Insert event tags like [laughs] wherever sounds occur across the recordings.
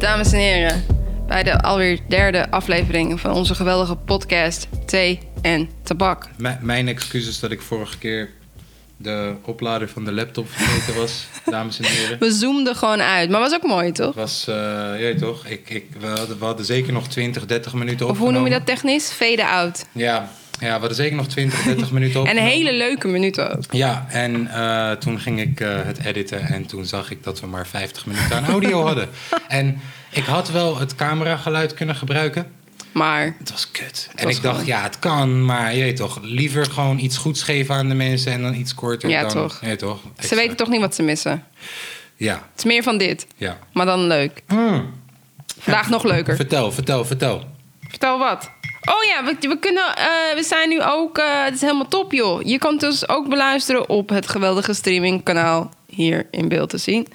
dames en heren, bij de alweer derde aflevering van onze geweldige podcast Thee en Tabak. M- mijn excuses dat ik vorige keer de oplader van de laptop vergeten was, [laughs] dames en heren. We zoomden gewoon uit, maar was ook mooi, toch? Het was, eh weet toch, ik, ik, we, hadden, we hadden zeker nog 20, 30 minuten Of opgenomen. hoe noem je dat technisch? Fade out. Ja, ja, we hadden zeker nog 20, 30 minuten [laughs] En opgenomen. een hele leuke minuten ook. Ja, en eh, toen ging ik eh, het editen en toen zag ik dat we maar 50 minuten aan audio [laughs] hadden. En ik had wel het camerageluid kunnen gebruiken. Maar Het was kut. en was ik dacht, gewoon- ja, het kan, maar je weet toch, liever gewoon iets goeds geven aan de mensen en dan iets korter Ja, dan... toch. Je toch? ze weten toch niet wat ze missen. Ja, Het is meer van dit, ja. maar dan leuk. Hmm. Vandaag nog leuker. Vertel, vertel, vertel. Vertel wat. Oh ja, we, we, kunnen, eh, we zijn nu ook... eh, het is helemaal top, joh. Je kan dus ook beluisteren op het geweldige streamingkanaal hier in beeld te zien.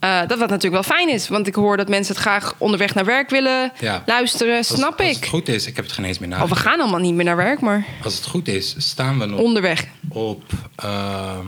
Eh, dat wat natuurlijk wel fijn is, want ik hoor dat mensen het graag onderweg naar werk willen Ja. luisteren. Als- Snap als, ik. het goed is, ik heb het geen eens meer Oh, nagedacht. we gaan allemaal niet meer naar werk, maar Als het goed is, staan we nog onderweg. op... ehm,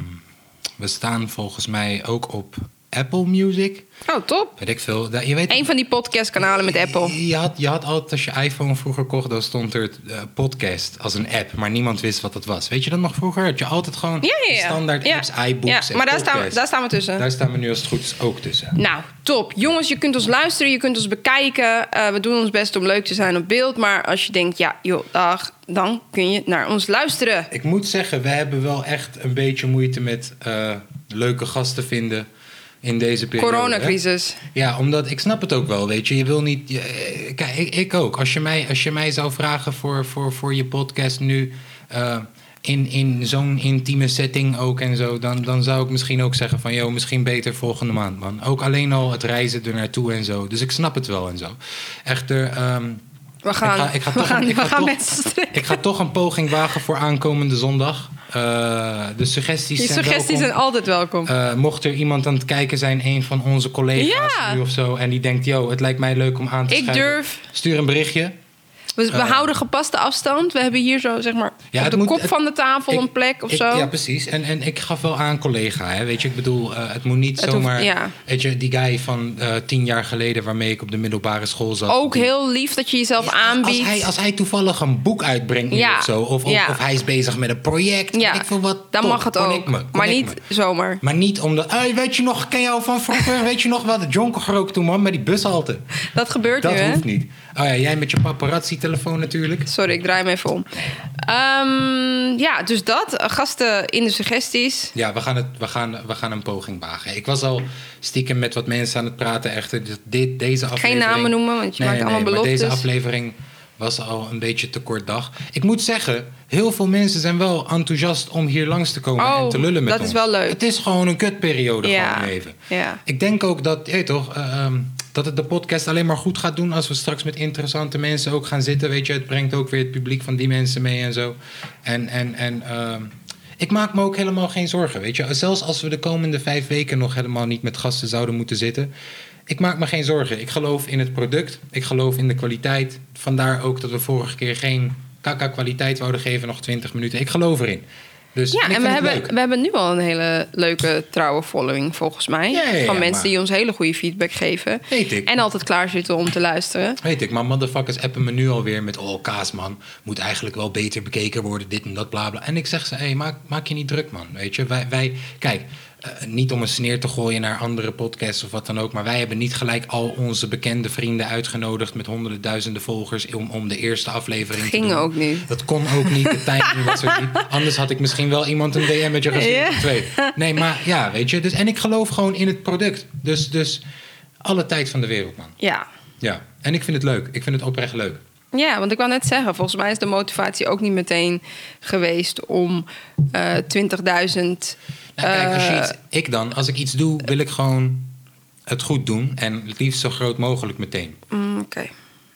we staan volgens mij ook op Apple Music. Oh, top. Weet ik veel. Je weet, Een van die podcastkanalen met Apple. Je had, je had altijd, als je iPhone vroeger kocht, dan stond er eh, podcast als een app. Maar niemand wist wat dat was. Weet je dat nog vroeger? Had je altijd gewoon Ja, ja, ja. standaard ja. apps, iBooks Ja, en maar daar staan, daar staan we tussen. Daar staan we nu als het goed is ook tussen. Nou, top. Jongens, je kunt ons luisteren, je kunt ons bekijken. Eh, we doen ons best om leuk te zijn op beeld. Maar als je denkt, ja, joh, dag, dan kun je naar ons luisteren. Ik moet zeggen, we hebben wel echt een beetje moeite met eh, leuke gasten vinden in deze periode. hè? Coronacrisis. Ja, omdat ik snap het ook wel, weet je. Je wil niet. je- eh, kijk, ik, ik ook. Als je mij, als je mij zou vragen voor, voor, voor je podcast nu. eh, in, in zo'n intieme setting ook en zo. Dan, dan zou ik misschien ook zeggen van... joh, misschien beter volgende maand, man. Ook alleen al het reizen er naartoe en zo. Dus ik snap het wel en zo. Echter, We gaan, Ik ga- ik ga we toch- gaan, ik we ga gaan toch- mensen strikken. ik ga toch een poging wagen voor aankomende zondag. Eh, de suggesties Die zijn suggesties welkom. zijn altijd welkom. Eh, mocht er iemand aan het kijken zijn, een van onze collega's Ja. nu of zo, en die denkt, yo, het lijkt mij leuk om aan te ik schrijven. durf. Stuur een berichtje. We, we Eh. houden gepaste afstand. We hebben hier zo, zeg maar, Ja, op de moet- kop het- van de tafel Ik- een plek of ik- zo. Ja, precies. En, en ik gaf wel aan collega, hè. weet je. Ik bedoel, eh, het moet niet Het hoeft- zomaar... ja. Weet je, die guy van eh, tien jaar geleden waarmee ik op de middelbare school zat. Ook die- heel lief dat je jezelf Ja, aanbiedt. Als hij, als hij toevallig een boek uitbrengt Ja. of zo. Of, of, hij is bezig met een project. ja, Ik wat, dan top, mag het ook. me, maar niet me. zomaar. Maar niet omdat... Hey, weet je nog, ken jou van vroeger? weet je nog wat? Jonko gerookt toen, man, met die bushalte. Dat gebeurt Dat nu, hè? hoeft niet. Oh ja, jij met je paparazzi-telefoon natuurlijk. Sorry, ik draai hem even om. Ehm, ja, dus dat. Eh, Gasten in de suggesties. Ja, we gaan, het, we, gaan, we gaan een poging wagen. Ik was al stiekem met wat mensen aan het praten. Echter, dit, deze Geen aflevering... namen noemen, want je Nee, maakt allemaal nee, maar beloftes. deze aflevering was al een beetje te kort dag. Ik moet zeggen, heel veel mensen zijn wel enthousiast om hier langs te komen Oh, en te lullen met dat ons. is wel leuk. Het is gewoon een kutperiode Ja, gewoon even. ja. Ik denk ook dat, je toch, eh, ehm, dat het de podcast alleen maar goed gaat doen als we straks met interessante mensen ook gaan zitten. Weet je, het brengt ook weer het publiek van die mensen mee en zo. En, en, en ehm, ik maak me ook helemaal geen zorgen. Weet je, zelfs als we de komende vijf weken nog helemaal niet met gasten zouden moeten zitten. Ik maak me geen zorgen. Ik geloof in het product. Ik geloof in de kwaliteit. Vandaar ook dat we vorige keer geen kaka-kwaliteit wouden geven, nog 20 minuten. Ik geloof erin. Dus Ja, en we hebben, we hebben nu al een hele leuke trouwe following, volgens mij. Ja, ja, ja, van mensen maar- die ons hele goede feedback geven. Weet ik. En altijd klaar zitten om te luisteren. Weet ik, maar motherfuckers appen me nu alweer met... oh, kaas man, moet eigenlijk wel beter bekeken worden, dit en dat, bla bla. En ik zeg ze, hey, maak, maak je niet druk man, weet je. Wij, wij kijk, eh, niet om een sneer te gooien naar andere podcasts of wat dan ook... maar wij hebben niet gelijk al onze bekende vrienden uitgenodigd... met honderden duizenden volgers om, om de eerste aflevering te Ging doen. ook niet. Dat kon ook niet, de timing was er niet. Anders had ik misschien wel iemand een DM'tje gestuurd Ja. of twee. Nee, maar ja, weet je. Dus, en ik geloof gewoon in het product. Dus, dus alle tijd van de wereld, man. Ja. Ja, en ik vind het leuk. Ik vind het oprecht leuk. Ja, want ik wou net zeggen, volgens mij is de motivatie ook niet meteen geweest om eh 20.000. Kijk, als je eh, iets, ik dan, als ik iets doe, wil ik gewoon het goed doen. En het liefst zo groot mogelijk meteen. mm, Oké.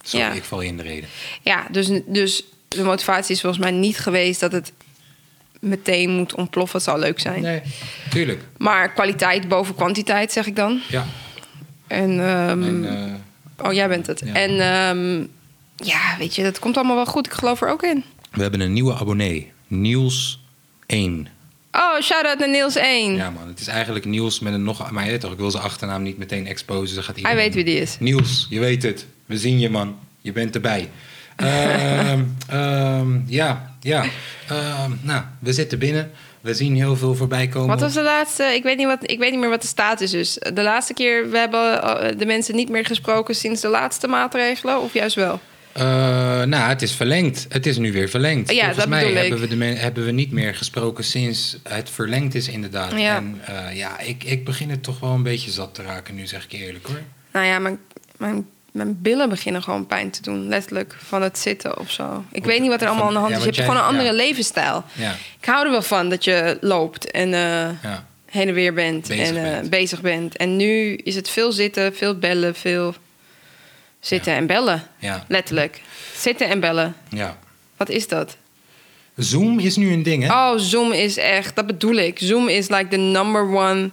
Sorry, Ja. ik val je in de reden. Ja, dus, dus de motivatie is volgens mij niet geweest dat het meteen moet ontploffen. Het zou leuk zijn. Nee, tuurlijk. Maar kwaliteit boven kwantiteit, zeg ik dan. Ja. En, ehm, En, eh, oh, jij bent het. Ja. En ehm, ja, weet je, dat komt allemaal wel goed. Ik geloof er ook in. we hebben een nieuwe abonnee. Niels 1. Oh, shout-out naar Niels 1. Ja, man. Het is eigenlijk Niels met een nog... Maar je toch, ik wil zijn achternaam niet meteen exposen. Dan gaat Hij weet wie die is. Niels, je weet het. We zien je, man. Je bent erbij. [laughs] Ehm, ehm, ja, ja. Ehm, nou, we zitten binnen. We zien heel veel voorbij komen. Wat was de laatste? Ik weet, niet wat, ik weet niet meer wat de status is. De laatste keer, we hebben eh, de mensen niet meer gesproken sinds de laatste maatregelen, of juist wel? Eh, nou, het is verlengd. Het is nu weer verlengd. Ja, Volgens dat mij hebben we, de hebben we niet meer gesproken sinds het verlengd is, inderdaad. Ja. En eh, ja, ik, ik begin het toch wel een beetje zat te raken nu, zeg ik eerlijk hoor. Nou ja, mijn, mijn, mijn billen beginnen gewoon pijn te doen, letterlijk, van het zitten of zo. Ik weet niet wat er allemaal aan de hand Ja, is. Je hebt gewoon een andere ja. levensstijl. Ja, Ik hou er wel van dat je loopt en eh, ja. heen en weer bent Bezig en bent. bezig bent. En nu is het veel zitten, veel bellen, veel zitten en bellen. ja, Letterlijk. Zitten en bellen. ja. Wat is dat? Zoom is nu een ding, hè? Oh, Zoom is echt, dat bedoel ik. Zoom is like the number one.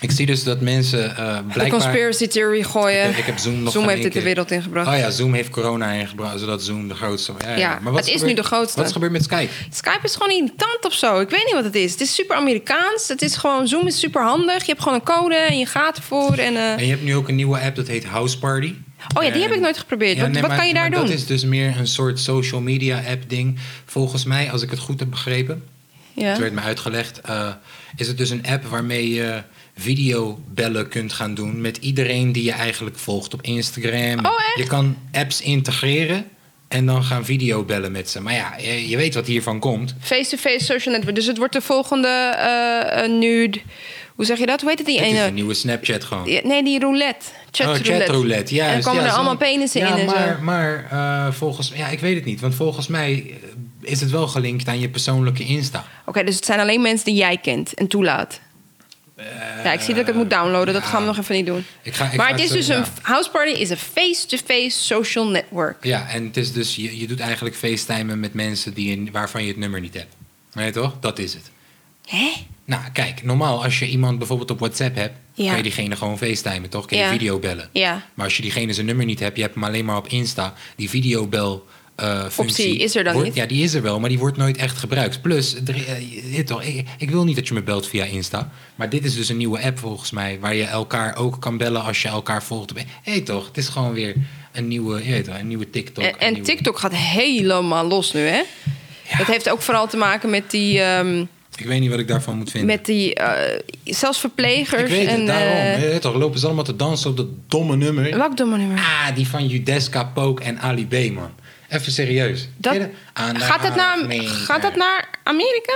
Ik zie dus dat mensen De blijkbaar... conspiracy theory gooien. Ik, ik heb Zoom nog Zoom heeft dit de wereld ingebracht. Oh ja, Zoom heeft corona ingebracht, zodat Zoom de grootste... Ja, Ja, Maar wat het is nu de grootste. Wat is gebeurd met Skype? Skype is gewoon irritant of zo. Ik weet niet wat het is. Het is super Amerikaans. Het is gewoon, Zoom is super handig. Je hebt gewoon een code en je gaat ervoor. En, eh, En je hebt nu ook een nieuwe app, dat heet House Party. Oh ja, die heb ik nooit geprobeerd. Ja, wat nee, wat maar- kan je daar maar doen? Dat is dus meer een soort social media app ding. Volgens mij, als ik het goed heb begrepen, ja. het werd me uitgelegd, eh, is het dus een app waarmee je videobellen kunt gaan doen met iedereen die je eigenlijk volgt op Instagram. Oh, echt? Je kan apps integreren en dan gaan videobellen met ze. Maar ja, je, je weet wat hiervan komt. Face-to-face social network. Dus het wordt de volgende eh, nude... Hoe zeg je dat? Hoe heet het die Het is ene? een nieuwe Snapchat gewoon. Ja, Nee, die roulette. Chat oh, roulette. Ja, en dan dus komen ja, er allemaal penissen ja, in en maar, zo. Maar eh, volgens... Ja, ik weet het niet. Want volgens mij eh, is het wel gelinkt aan je persoonlijke Insta. Oké, dus het zijn alleen mensen die jij kent en toelaat. ja, ik zie dat ik het moet downloaden. Dat gaan we nog even niet doen. Ik ga, ik maar ga het is dus een house party is een face-to-face social network. Ja, en het is dus... Je, je doet eigenlijk facetimen met mensen die je- waarvan je het nummer niet hebt. Je toch? Dat is het. Hè? Nou, kijk. Normaal als je iemand bijvoorbeeld op WhatsApp hebt... Ja. kan je diegene gewoon facetimen, toch? Kan je Ja. video bellen. Ja. Maar als je diegene zijn nummer niet hebt... je hebt hem alleen maar op Insta... die videobel... eh functie Optie is er dan wordt- niet? Ja, die is er wel, maar die wordt nooit echt gebruikt. Plus, er, eh, toch, ik, ik wil niet dat je me belt via Insta. Maar dit is dus een nieuwe app volgens mij... waar je elkaar ook kan bellen als je elkaar volgt. Hé, hey, toch? Het is gewoon weer een nieuwe, je weet toch, een nieuwe TikTok. En, en nieuwe- TikTok gaat helemaal los nu, hè? Ja. Dat heeft ook vooral te maken met die, ehm, Ik weet niet wat ik daarvan moet vinden. met die eh, zelfs ik verplegers. weet het, en, daarom. eh, Je weet toch, lopen ze allemaal te dansen op dat domme nummer. welk domme nummer? Ah, die van Judeska, Pook en Ali B, man. Even serieus. Dat- gaat, dat naar, gaat dat naar Amerika?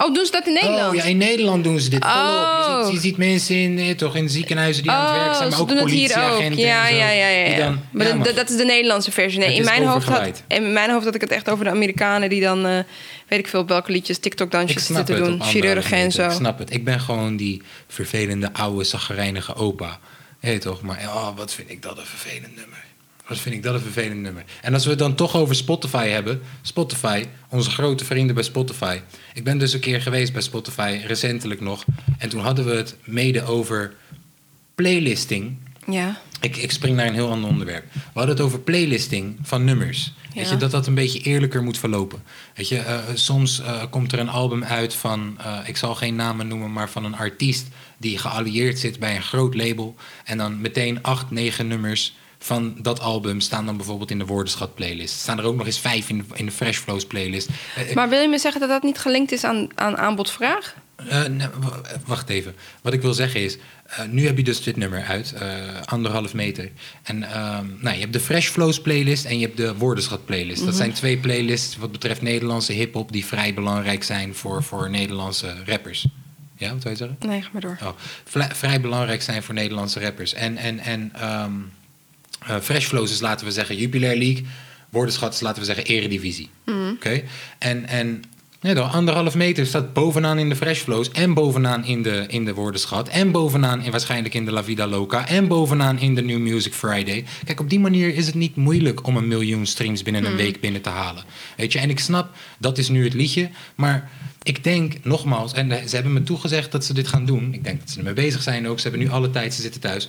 Oh, doen ze dat in Nederland? Oh, ja, in Nederland doen ze dit. Je, Oh. ziet, je ziet mensen in, eh, toch, in ziekenhuizen die aan het werk zijn, Oh, maar ze ook doen het hier ook. politieagenten Ja, ja, ja, ja. Dan- maar ja, dat- is de Nederlandse versie. Nee, Het in mijn, hoofd had, in mijn hoofd had ik het echt over de Amerikanen die dan, eh, weet ik veel, op welke liedjes, Ik TikTok-dansjes zitten het doen. Chirurgen en zo. Ik snap het. Ik ben gewoon die vervelende, oude, zaggerijnige opa. Hé toch? Maar oh, wat vind ik dat een vervelend nummer. Wat vind ik dat een vervelend nummer. En als we het dan toch over Spotify hebben. Spotify, onze grote vrienden bij Spotify. Ik ben dus een keer geweest bij Spotify, recentelijk nog. En toen hadden we het mede over playlisting. Ja. Ik, ik spring naar een heel ander onderwerp. We hadden het over playlisting van nummers. Weet je, dat dat een beetje eerlijker moet verlopen. Weet je, eh, soms eh, komt er een album uit van, eh, ik zal geen namen noemen, maar van een artiest die geallieerd zit bij een groot label. En dan meteen acht, negen nummers van dat album staan dan bijvoorbeeld in de woordenschat playlist. Staan er ook nog eens vijf in, in de Fresh Flows playlist. Maar wil je me zeggen dat dat niet gelinkt is aan, aan aanbod-vraag? nee, w- wacht even. Wat ik wil zeggen is, eh, nu heb je dus dit nummer uit, eh, anderhalf meter. En ehm, nou, je hebt de Fresh Flows playlist en je hebt de Woordenschat playlist. Dat zijn twee playlists wat betreft Nederlandse hip-hop die vrij belangrijk zijn voor, voor Nederlandse rappers. Ja, wat wil je zeggen? Nee, ga maar door. Oh, vrij belangrijk zijn voor Nederlandse rappers. En, en, en eh, Fresh Flows is, laten we zeggen, Jupiler League. Woordenschat is, laten we zeggen, Eredivisie. Oké? En, en ja, door anderhalf meter staat bovenaan in de Fresh Flows... en bovenaan in de, in de Woordenschat... en bovenaan in, waarschijnlijk in de La Vida Loca... en bovenaan in de New Music Friday. Kijk, op die manier is het niet moeilijk... om een miljoen streams binnen een week binnen te halen. Weet je, en ik snap, dat is nu het liedje... maar ik denk, nogmaals... en ze hebben me toegezegd dat ze dit gaan doen... ik denk dat ze ermee bezig zijn ook... ze hebben nu alle tijd, ze zitten thuis...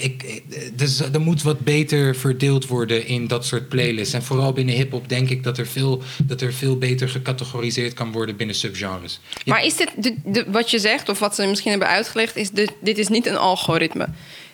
ik, ik- dus er moet wat beter verdeeld worden in dat soort playlists. En vooral binnen hip-hop denk ik dat er, veel, dat er veel beter gecategoriseerd kan worden binnen subgenres. Je- Maar is dit, de, de- wat je zegt, of wat ze misschien hebben uitgelegd, is dit, dit is niet een algoritme.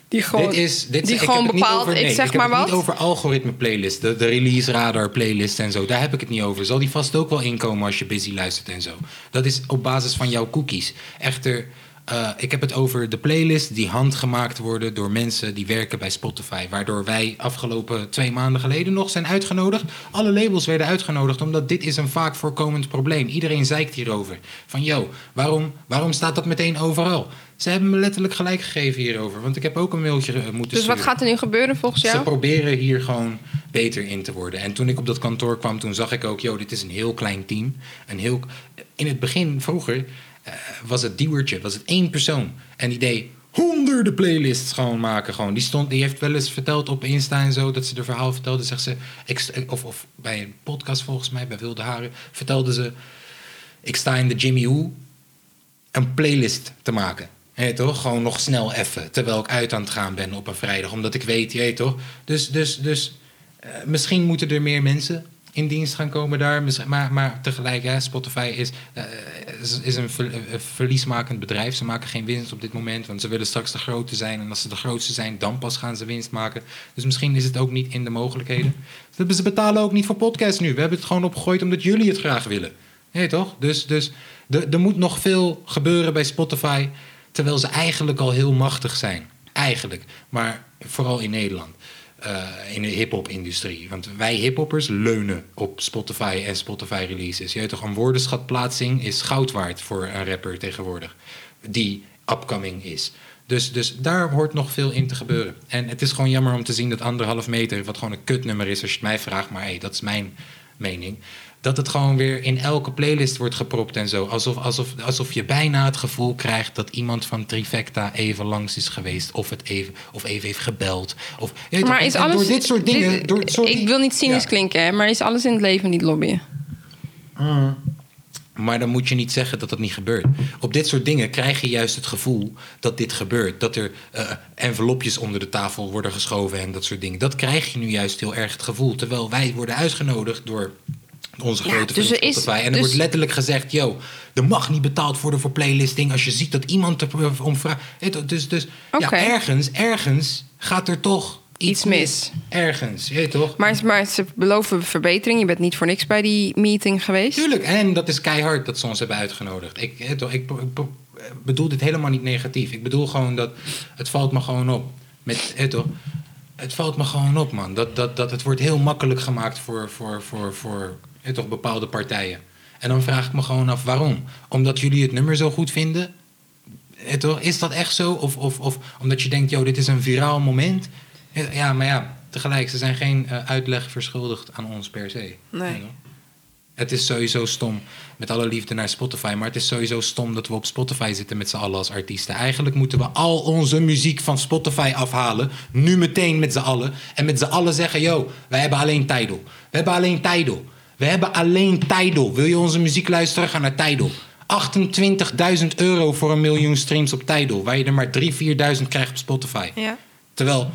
Die gewoon, dit is, dit, die ik gewoon heb het niet bepaalt, over, nee, ik zeg ik heb maar wat. niet over algoritme playlist, de, de release radar playlist en zo. Daar heb ik het niet over. Zal die vast ook wel inkomen als je busy luistert en zo. Dat is op basis van jouw cookies. Echter, eh, ik heb het over de playlist die handgemaakt worden door mensen die werken bij Spotify. Waardoor wij afgelopen twee maanden geleden nog zijn uitgenodigd. Alle labels werden uitgenodigd omdat dit is een vaak voorkomend probleem. Iedereen zeikt hierover. Van yo, waarom, waarom staat dat meteen overal? Ze hebben me letterlijk gelijk gegeven hierover. Want ik heb ook een mailtje eh, moeten Dus wat sturen. gaat er nu gebeuren volgens Ze jou? proberen hier gewoon beter in te worden. En toen ik op dat kantoor kwam, toen zag ik ook, joh, dit is een heel klein team. Een heel, in het begin, vroeger, eh, was het duwertje, was het één persoon. En die deed honderden playlists gewoon maken. Gewoon. Die, stond, die heeft wel eens verteld op Insta en zo, dat ze de verhaal vertelde. Zegt ze, of, of bij een podcast volgens mij, bij Wilde Haren, vertelde ze... Ik sta in de Jimmy Woo een playlist te maken. Hé, toch? Gewoon nog snel even. Terwijl ik uit aan het gaan ben op een vrijdag. Omdat ik weet, je toch? Dus, dus, dus eh, misschien moeten er meer mensen in dienst gaan komen daar. Maar, maar tegelijk, hè, Spotify is, eh, is, een, ver- een verliesmakend bedrijf. Ze maken geen winst op dit moment. Want ze willen straks de grote zijn. En als ze de grootste zijn, dan pas gaan ze winst maken. Dus misschien is het ook niet in de mogelijkheden. Ze betalen ook niet voor podcasts nu. We hebben het gewoon opgegooid omdat jullie het graag willen. Nee, toch? Dus, dus er moet nog veel gebeuren bij Spotify. Terwijl ze eigenlijk al heel machtig zijn. Eigenlijk. Maar vooral in Nederland. Eh, in de hip-hop-industrie. Want wij hip-hoppers leunen op Spotify en Spotify-releases. Je weet toch, een woordenschatplaatsing is goud waard voor een rapper tegenwoordig. Die upcoming is. Dus, dus daar hoort nog veel in te gebeuren. En het is gewoon jammer om te zien dat anderhalf meter, wat gewoon een kutnummer is als je het mij vraagt, maar hey, dat is mijn mening. Dat het gewoon weer in elke playlist wordt gepropt en zo. Alsof, alsof, alsof je bijna het gevoel krijgt dat iemand van Trifecta even langs is geweest. Of, het even, of even heeft gebeld. Of, toch, Maar is alles. door dit soort dingen. dit- door, sorry. ik wil niet cynisch Ja. klinken, hè, maar is alles in het leven niet lobbyen? Maar dan moet je niet zeggen dat dat niet gebeurt. Op dit soort dingen krijg je juist het gevoel dat dit gebeurt. Dat er eh, envelopjes onder de tafel worden geschoven en dat soort dingen. Dat krijg je nu juist heel erg het gevoel. Terwijl wij worden uitgenodigd door onze Ja, grote dus vriend er is-. En er dus- wordt letterlijk gezegd, yo, er mag niet betaald worden voor playlisting... als je ziet dat iemand er om vraagt. Je, Dus, dus ja, ergens, ergens gaat er toch iets, Iets mis. Ergens, je toch? Maar, maar ze beloven verbetering. Je bent niet voor niks bij die meeting geweest. Tuurlijk, en dat is keihard dat ze ons hebben uitgenodigd. Ik, eh, toch, ik, ik bedoel dit helemaal niet negatief. Ik bedoel gewoon dat het valt me gewoon op. Met, eh, toch, het valt me gewoon op, man. Dat, dat, dat het wordt heel makkelijk gemaakt voor, voor, voor, voor toch, bepaalde partijen. En dan vraag ik me gewoon af waarom. Omdat jullie het nummer zo goed vinden? Toch, is dat echt zo? Of, of, of omdat je denkt, joh, dit is een viraal moment? Ja, maar ja, tegelijk, ze zijn geen eh, uitleg verschuldigd aan ons per se. Nee. Het is sowieso stom, met alle liefde naar Spotify, maar het is sowieso stom dat we op Spotify zitten met z'n allen als artiesten. Eigenlijk moeten we al onze muziek van Spotify afhalen, nu meteen met z'n allen, en met z'n allen zeggen, yo, wij hebben alleen Tidal. We hebben alleen Tidal. We hebben alleen Tidal. Wil je onze muziek luisteren? Ga naar Tidal. 28.000 euro voor een miljoen streams op Tidal, waar je er maar 3.000, 4.000 krijgt op Spotify. Ja. Terwijl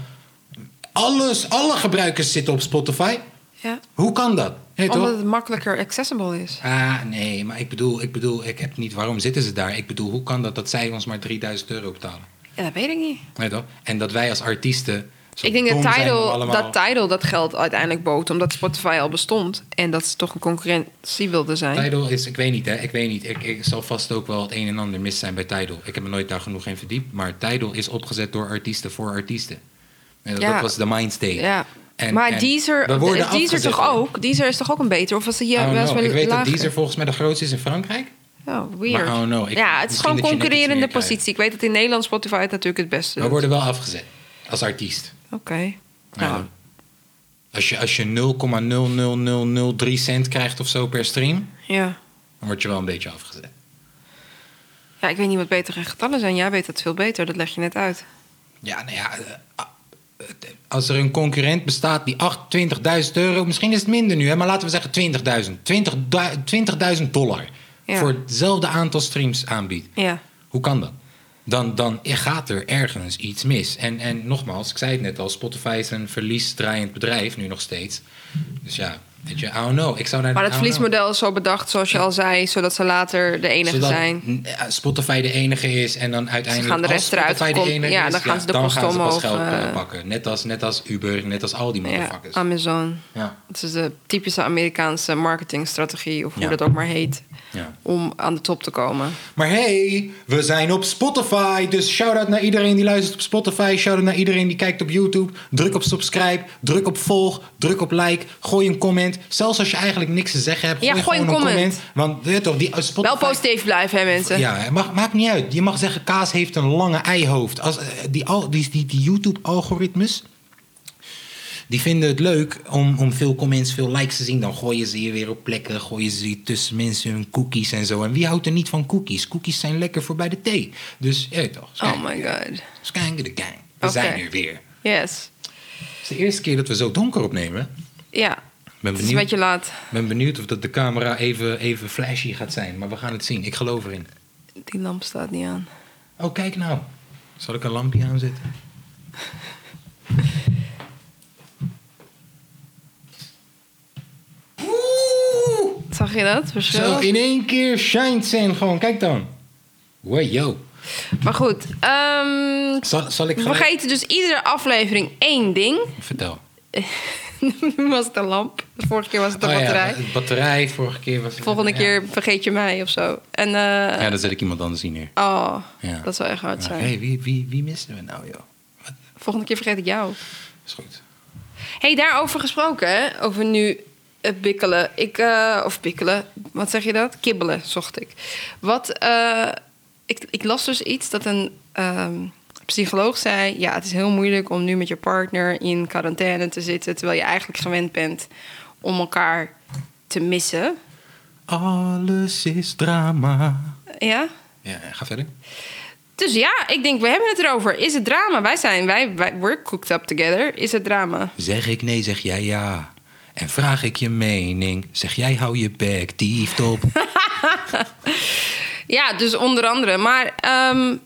alles, alle gebruikers zitten op Spotify. ja. Hoe kan dat? Toch? Omdat het makkelijker accessible is. Ah, nee, maar ik bedoel, ik bedoel, ik heb niet waarom zitten ze daar. Ik bedoel, hoe kan dat dat zij ons maar 3000 euro betalen? Ja, dat weet ik niet. Nee, toch? En dat wij als artiesten. Ik denk dat Tidal, dat Tidal dat geld uiteindelijk bood. Omdat Spotify al bestond. En dat ze toch een concurrentie wilde zijn. Tidal is, ik weet niet, hè, ik weet niet. Ik, ik zal vast ook wel het een en ander mis zijn bij Tidal. Ik heb me nooit daar genoeg in verdiept. Maar Tidal is opgezet door artiesten voor artiesten. En dat, Ja. dat was de mindstate. Ja. En- maar en Deezer, we Deezer toch ook? Deezer is toch ook een beter? Of was het hier wel Ik weet dat? Deezer volgens mij de grootste is in Frankrijk. Oh, weird. Maar, oh no, ik- ja, het is gewoon je concurrerende positie. Ik weet dat in Nederland Spotify het natuurlijk het beste We doet. worden wel afgezet als artiest. Oké. Ja. Nou, Als je, als je 0,00003 cent krijgt of zo per stream, ja. dan word je wel een beetje afgezet. ja, ik weet niet wat betere getallen zijn. Jij weet het veel beter, dat leg je net uit. Ja, nou ja, eh, als er een concurrent bestaat die 28.000 euro, misschien is het minder nu, hè, maar laten we zeggen 20.000, 20.000 20.000 dollar Ja. voor hetzelfde aantal streams aanbiedt. Ja. Hoe kan dat? Dan, dan gaat er ergens iets mis. En, en nogmaals, ik zei het net al, Spotify is een verliesdraaiend bedrijf, nu nog steeds. Dus ja, weet je, I don't know. Ik zou daar, Maar het verliesmodel is zo bedacht, zoals je al zei, zodat ze later de enige Zodat zijn. eh, Spotify de enige is en dan uiteindelijk gaan de rest eruit Spotify de kom- enige ja, is, dan gaan ze de dan gaan ze pas omhoog, geld eh, kunnen pakken. Net als, net als Uber, net als al die Ja, motherfuckers. Amazon. Ja, Het is de typische Amerikaanse marketingstrategie, of hoe Ja. dat ook maar heet, ja. om aan de top te komen. Maar hey, we zijn op Spotify. Dus shout-out naar iedereen die luistert op Spotify. Shout-out naar iedereen die kijkt op YouTube. Druk op subscribe, druk op volg, druk op like. Gooi een comment. Zelfs als je eigenlijk niks te zeggen hebt, Ja, gooi, een een comment. comment. Want weet toch, die uh, Spotify... Wel positief blijven, hè, mensen? Ja, mag, maakt niet uit. Je mag zeggen, kaas heeft een lange eihoofd. Als, eh, die, al- die, die, die YouTube-algoritmes... Die vinden het leuk om, om veel comments, veel likes te zien. Dan gooien ze je weer op plekken, gooien ze je tussen mensen hun cookies en zo. En wie houdt er niet van cookies? Cookies zijn lekker voor bij de thee. Dus, ja, toch. Oh my god. Skank de gang. We zijn er weer. Yes. Het is de eerste keer dat we zo donker opnemen. Ja, Ben het is een benieuwd, beetje laat. ben benieuwd of dat de camera even, even flashy gaat zijn. Maar we gaan het zien. Ik geloof erin. Die lamp staat niet aan. Oh, kijk nou. Zal ik een lampje aanzetten? Oeh! Zag je dat? Verschil? Zo, in één keer shine Sen gewoon. Kijk dan. Wow, yo. Maar goed, ehm, Zal, zal ik we gelijk... vergeten dus iedere aflevering één ding. Vertel. [laughs] nu was het de lamp. De vorige keer was het de Oh ja, batterij. het batterij. Vorige keer was het... Volgende ja. keer vergeet je mij of zo. En, eh, Ja, dan zet ik iemand anders in neer. oh, Ja. dat zou echt hard Hé, zijn. hey, wie, wie, wie misten we nou, joh? Wat? Volgende keer vergeet ik jou. Is goed. hey, daarover gesproken, hè? Over nu het bikkelen. Ik, eh, of bikkelen, wat zeg je dat? Kibbelen, zocht ik. Wat, eh, ik, ik las dus iets dat een ehm, psycholoog zei... ja, het is heel moeilijk om nu met je partner in quarantaine te zitten... terwijl je eigenlijk gewend bent om elkaar te missen. Alles is drama. Ja? Ja, ga verder. Dus ja, ik denk, we hebben het erover. Is het drama? Wij zijn, wij, wij we're cooked up together. Is het drama? Zeg ik nee, zeg jij ja. En vraag ik je mening, zeg jij hou je bek, dieft op. [laughs] Ja, dus onder andere. Maar ehm,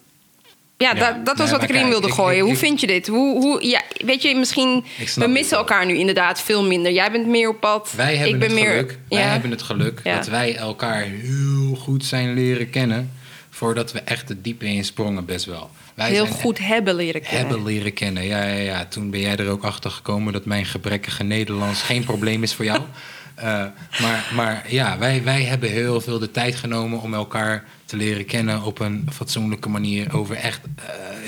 ja, Ja, dat, dat was nee, wat ik erin kijk, wilde ik- gooien. ik- hoe ik- vind je dit? Hoe, hoe, ja, weet je, misschien... We missen elkaar nu inderdaad veel minder. Jij bent meer op pad. Wij hebben ik ben het meer, geluk, wij hebben het geluk Ja. dat wij elkaar heel goed zijn leren kennen... voordat we echt de diepe insprongen best wel. Wij heel goed hebben leren kennen. Hebben leren kennen, ja, ja, ja. Toen ben jij er ook achter gekomen dat mijn gebrekkige Nederlands geen [laughs] probleem is voor jou. Eh, maar, maar ja, wij, wij hebben heel veel de tijd genomen om elkaar te leren kennen op een fatsoenlijke manier. Over echt,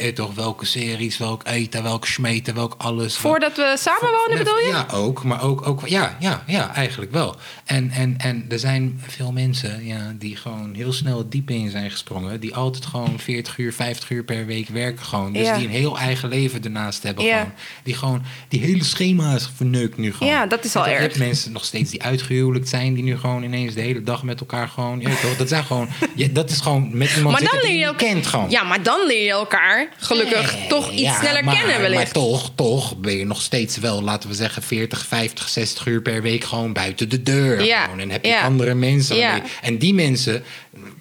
je toch, welke series, welk eten, welk smeten, welk alles. Voordat we samenwonen, bedoel je? Ja, ook. Maar ook, ook ja, ja, ja, eigenlijk wel. En, en, en er zijn veel mensen ja, die gewoon heel snel het diepe in zijn gesprongen. Die altijd gewoon 40 uur, 50 uur per week werken gewoon. Dus Ja. die een heel eigen leven ernaast hebben Ja. gewoon. Die gewoon, die hele schema's verneukt nu gewoon. Ja, dat is al erg. je mensen nog steeds die uitgehuwelijkt zijn. Die nu gewoon ineens de hele dag met elkaar gewoon... Ja, toch, dat zijn gewoon... Ja, dat is gewoon met iemand Maar dan leer je elkaar... kent gewoon. Ja, maar dan leer je elkaar gelukkig Nee, toch iets ja, sneller maar, kennen wellicht. Maar toch, toch ben je nog steeds wel, laten we zeggen, 40, 50, 60 uur per week gewoon buiten de deur. Ja, Gewoon. En heb je ja. andere mensen. En die mensen,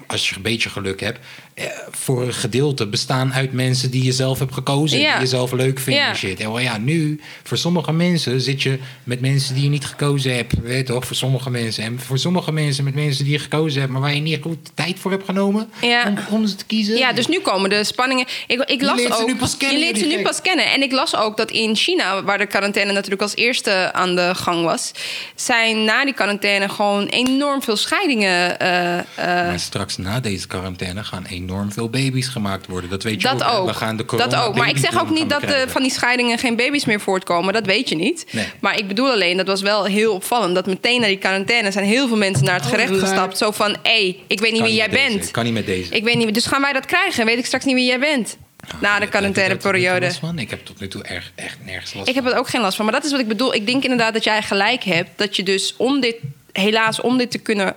als je een beetje geluk hebt, voor een gedeelte bestaan uit mensen die je zelf hebt gekozen. Ja. Die je zelf leuk vindt Ja. en shit. En wel ja, nu, voor sommige mensen zit je met mensen die je niet gekozen hebt. Weet je toch, voor sommige mensen. En voor sommige mensen met mensen die je gekozen hebt, maar waar je niet goed tijd voor hebt genomen Ja. om, om ze te kiezen. Ja, dus nu komen de spanningen. Ik, ik las leert ze ook, nu pas kennen, je leert ze nu pas kennen. En ik las ook dat in China, waar de quarantaine natuurlijk als eerste aan de gang was, zijn na die quarantaine gewoon enorm veel scheidingen. eh, eh, Maar straks na deze quarantaine gaan enorm veel baby's gemaakt worden. Dat weet je dat ook. We gaan de dat ook. Maar ik zeg ook niet dat van die scheidingen geen baby's meer voortkomen. Dat weet je niet. Nee. Maar ik bedoel alleen, dat was wel heel opvallend. Dat meteen na die quarantaine zijn heel veel mensen naar het Oh, gerecht gestapt. Zo van, hé, hey, ik weet niet Kan wie jij deze. bent. Kan niet met deze. Ik weet niet, dus gaan wij dat krijgen? Weet ik straks niet wie jij bent? Na de quarantaineperiode. Ik heb tot nu toe erg, echt nergens last Ik heb er ook geen last van. Maar dat is wat ik bedoel. Ik denk inderdaad dat jij gelijk hebt. Dat je dus om dit, helaas om dit te kunnen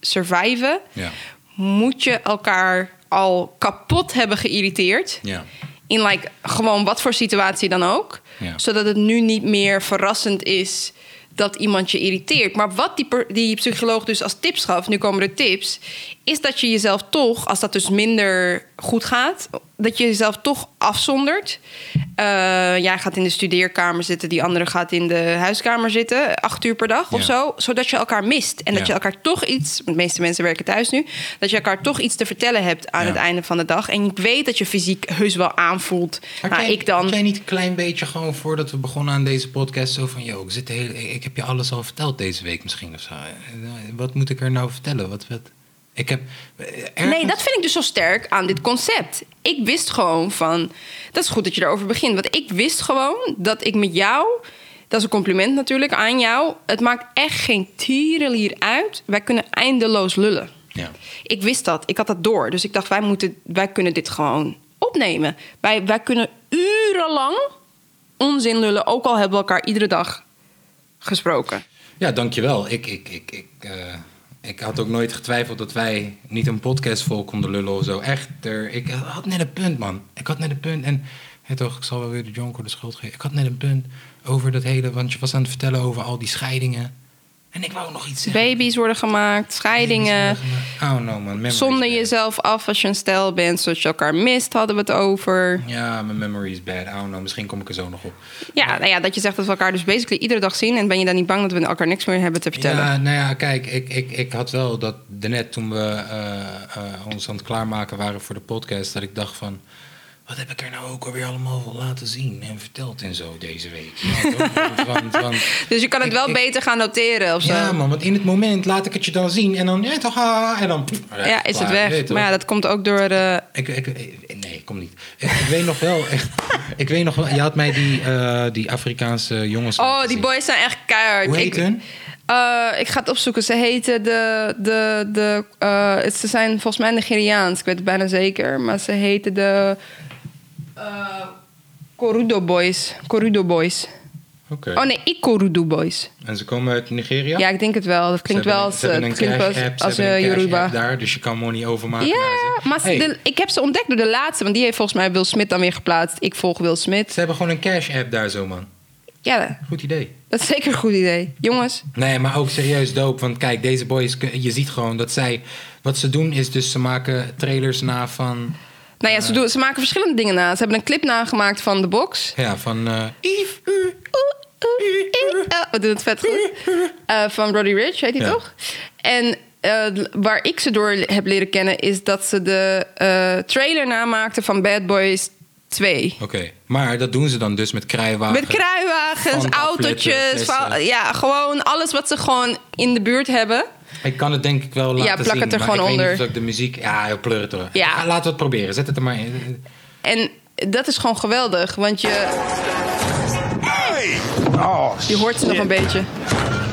surviven, Ja. Moet je elkaar al kapot hebben geïrriteerd. Ja. In like, gewoon wat voor situatie dan ook. Ja. Zodat het nu niet meer verrassend is dat iemand je irriteert. Maar wat die, die psycholoog dus als tips gaf, nu komen de tips, is dat je jezelf toch, als dat dus minder goed gaat, dat je jezelf toch afzondert. Eh, jij gaat in de studeerkamer zitten, die andere gaat in de huiskamer zitten, acht uur per dag of zo, zodat je elkaar mist. En dat je elkaar toch iets, de meeste mensen werken thuis nu, dat je elkaar toch iets te vertellen hebt aan Ja. het einde van de dag. En ik weet dat je fysiek heus wel aanvoelt. Nou, jij, ik dan. jij niet een klein beetje gewoon voordat we begonnen aan deze podcast zo van... Yo, ik, zit de hele, ik heb je alles al verteld deze week misschien of zo. Eh, Wat moet ik er nou vertellen? Wat, wat, ik heb... eh, ergens- Nee, dat vind ik dus zo sterk aan dit concept. Ik wist gewoon van. Dat is goed dat je erover begint. Want ik wist gewoon dat ik met jou. Dat is een compliment natuurlijk aan jou. Het maakt echt geen tierenlier uit. Wij kunnen eindeloos lullen. Ja. Ik wist dat. Ik had dat door. Dus ik dacht, wij, moeten, wij kunnen dit gewoon opnemen. Wij, wij kunnen urenlang onzin lullen. Ook al hebben we elkaar iedere dag gesproken. Ja, dankjewel. Ik, ik, ik, ik, eh, ik had ook nooit getwijfeld dat wij niet een podcast vol konden lullen of zo. Echt, er, ik had net een punt, man. Ik had net een punt. En hè, toch, ik zal wel weer de Jonko de schuld geven. Ik had net een punt over dat hele... Want je was aan het vertellen over al die scheidingen. En ik wou nog iets zeggen. Baby's worden gemaakt, scheidingen. Oh no, man. Memories Zonder jezelf af als je een stijl bent, zodat je elkaar mist, hadden we het over. Ja, mijn memory is bad. Oh no, misschien kom ik er zo nog op. Ja, nou ja, dat je zegt dat we elkaar dus basically iedere dag zien. En ben je dan niet bang dat we elkaar niks meer hebben te vertellen? Ja, nou ja, kijk, ik, ik, ik had wel dat net toen we eh, eh, ons aan het klaarmaken waren voor de podcast, dat ik dacht van. Wat heb ik er nou ook alweer allemaal laten zien en verteld en zo deze week? Want, want, [laughs] Dus je kan het Ik- wel ik- beter gaan noteren of zo. ja, man, want in het moment laat ik het je dan zien en dan, ja, toch, ah, en dan. pff, Ja, is het weg. Maar ja, dat komt ook door de... Ik, ik, ik- nee, kom niet. Ik, weet nog wel, echt. [laughs] Ik weet nog wel, je had mij die, eh, die Afrikaanse jongens. Oh, die zien. boys zijn echt keihard. Hoe heet hun? eh, ik ga het opzoeken. Ze heten de... de, de eh, ze zijn volgens mij Nigeriaans. Ik weet het bijna zeker. Maar ze heten de... eh Korudo Boys. Korudo Boys. Oh nee, Ikorudo Boys. En ze komen uit Nigeria? Ja, ik denk het wel. Dat klinkt wel als, eh, een klinkt app, als, als eh, een cash Yoruba. app daar, dus je kan money overmaken. Ja, maar ze- Hey, de- ik heb ze ontdekt door de laatste. Want die heeft volgens mij Will Smith dan weer geplaatst. Ik volg Will Smith. Ze hebben gewoon een cash app daar zo, man. Ja, Goed idee. dat is zeker een goed idee. Jongens, Nee, maar ook serieus dope. Want kijk, deze boys, je ziet gewoon dat zij... Wat ze doen is dus, ze maken trailers na van... nou ja, ze, doen, ze maken verschillende dingen na. Ze hebben een clip nagemaakt van de box. Ja, van... eh, Yves, u. Oh, we doen het vet goed. Eh, van Roddy Rich, heet hij Ja. toch? En eh, waar ik ze door heb leren kennen... is dat ze de eh, trailer namaakten van Bad Boys 2. Oké, maar dat doen ze dan dus met kruiwagen. Met kruiwagens, Van autootjes, afletten, van- flessen. ja, gewoon alles wat ze gewoon in de buurt hebben. Ik kan het denk ik wel laten zien. plak het er maar gewoon ik onder. Weet niet of ik de muziek... Ja, heel pleur het er. Ja. Laten we het proberen. Zet het er maar in. En dat is gewoon geweldig, want je, Oh, je hoort ze nog een beetje.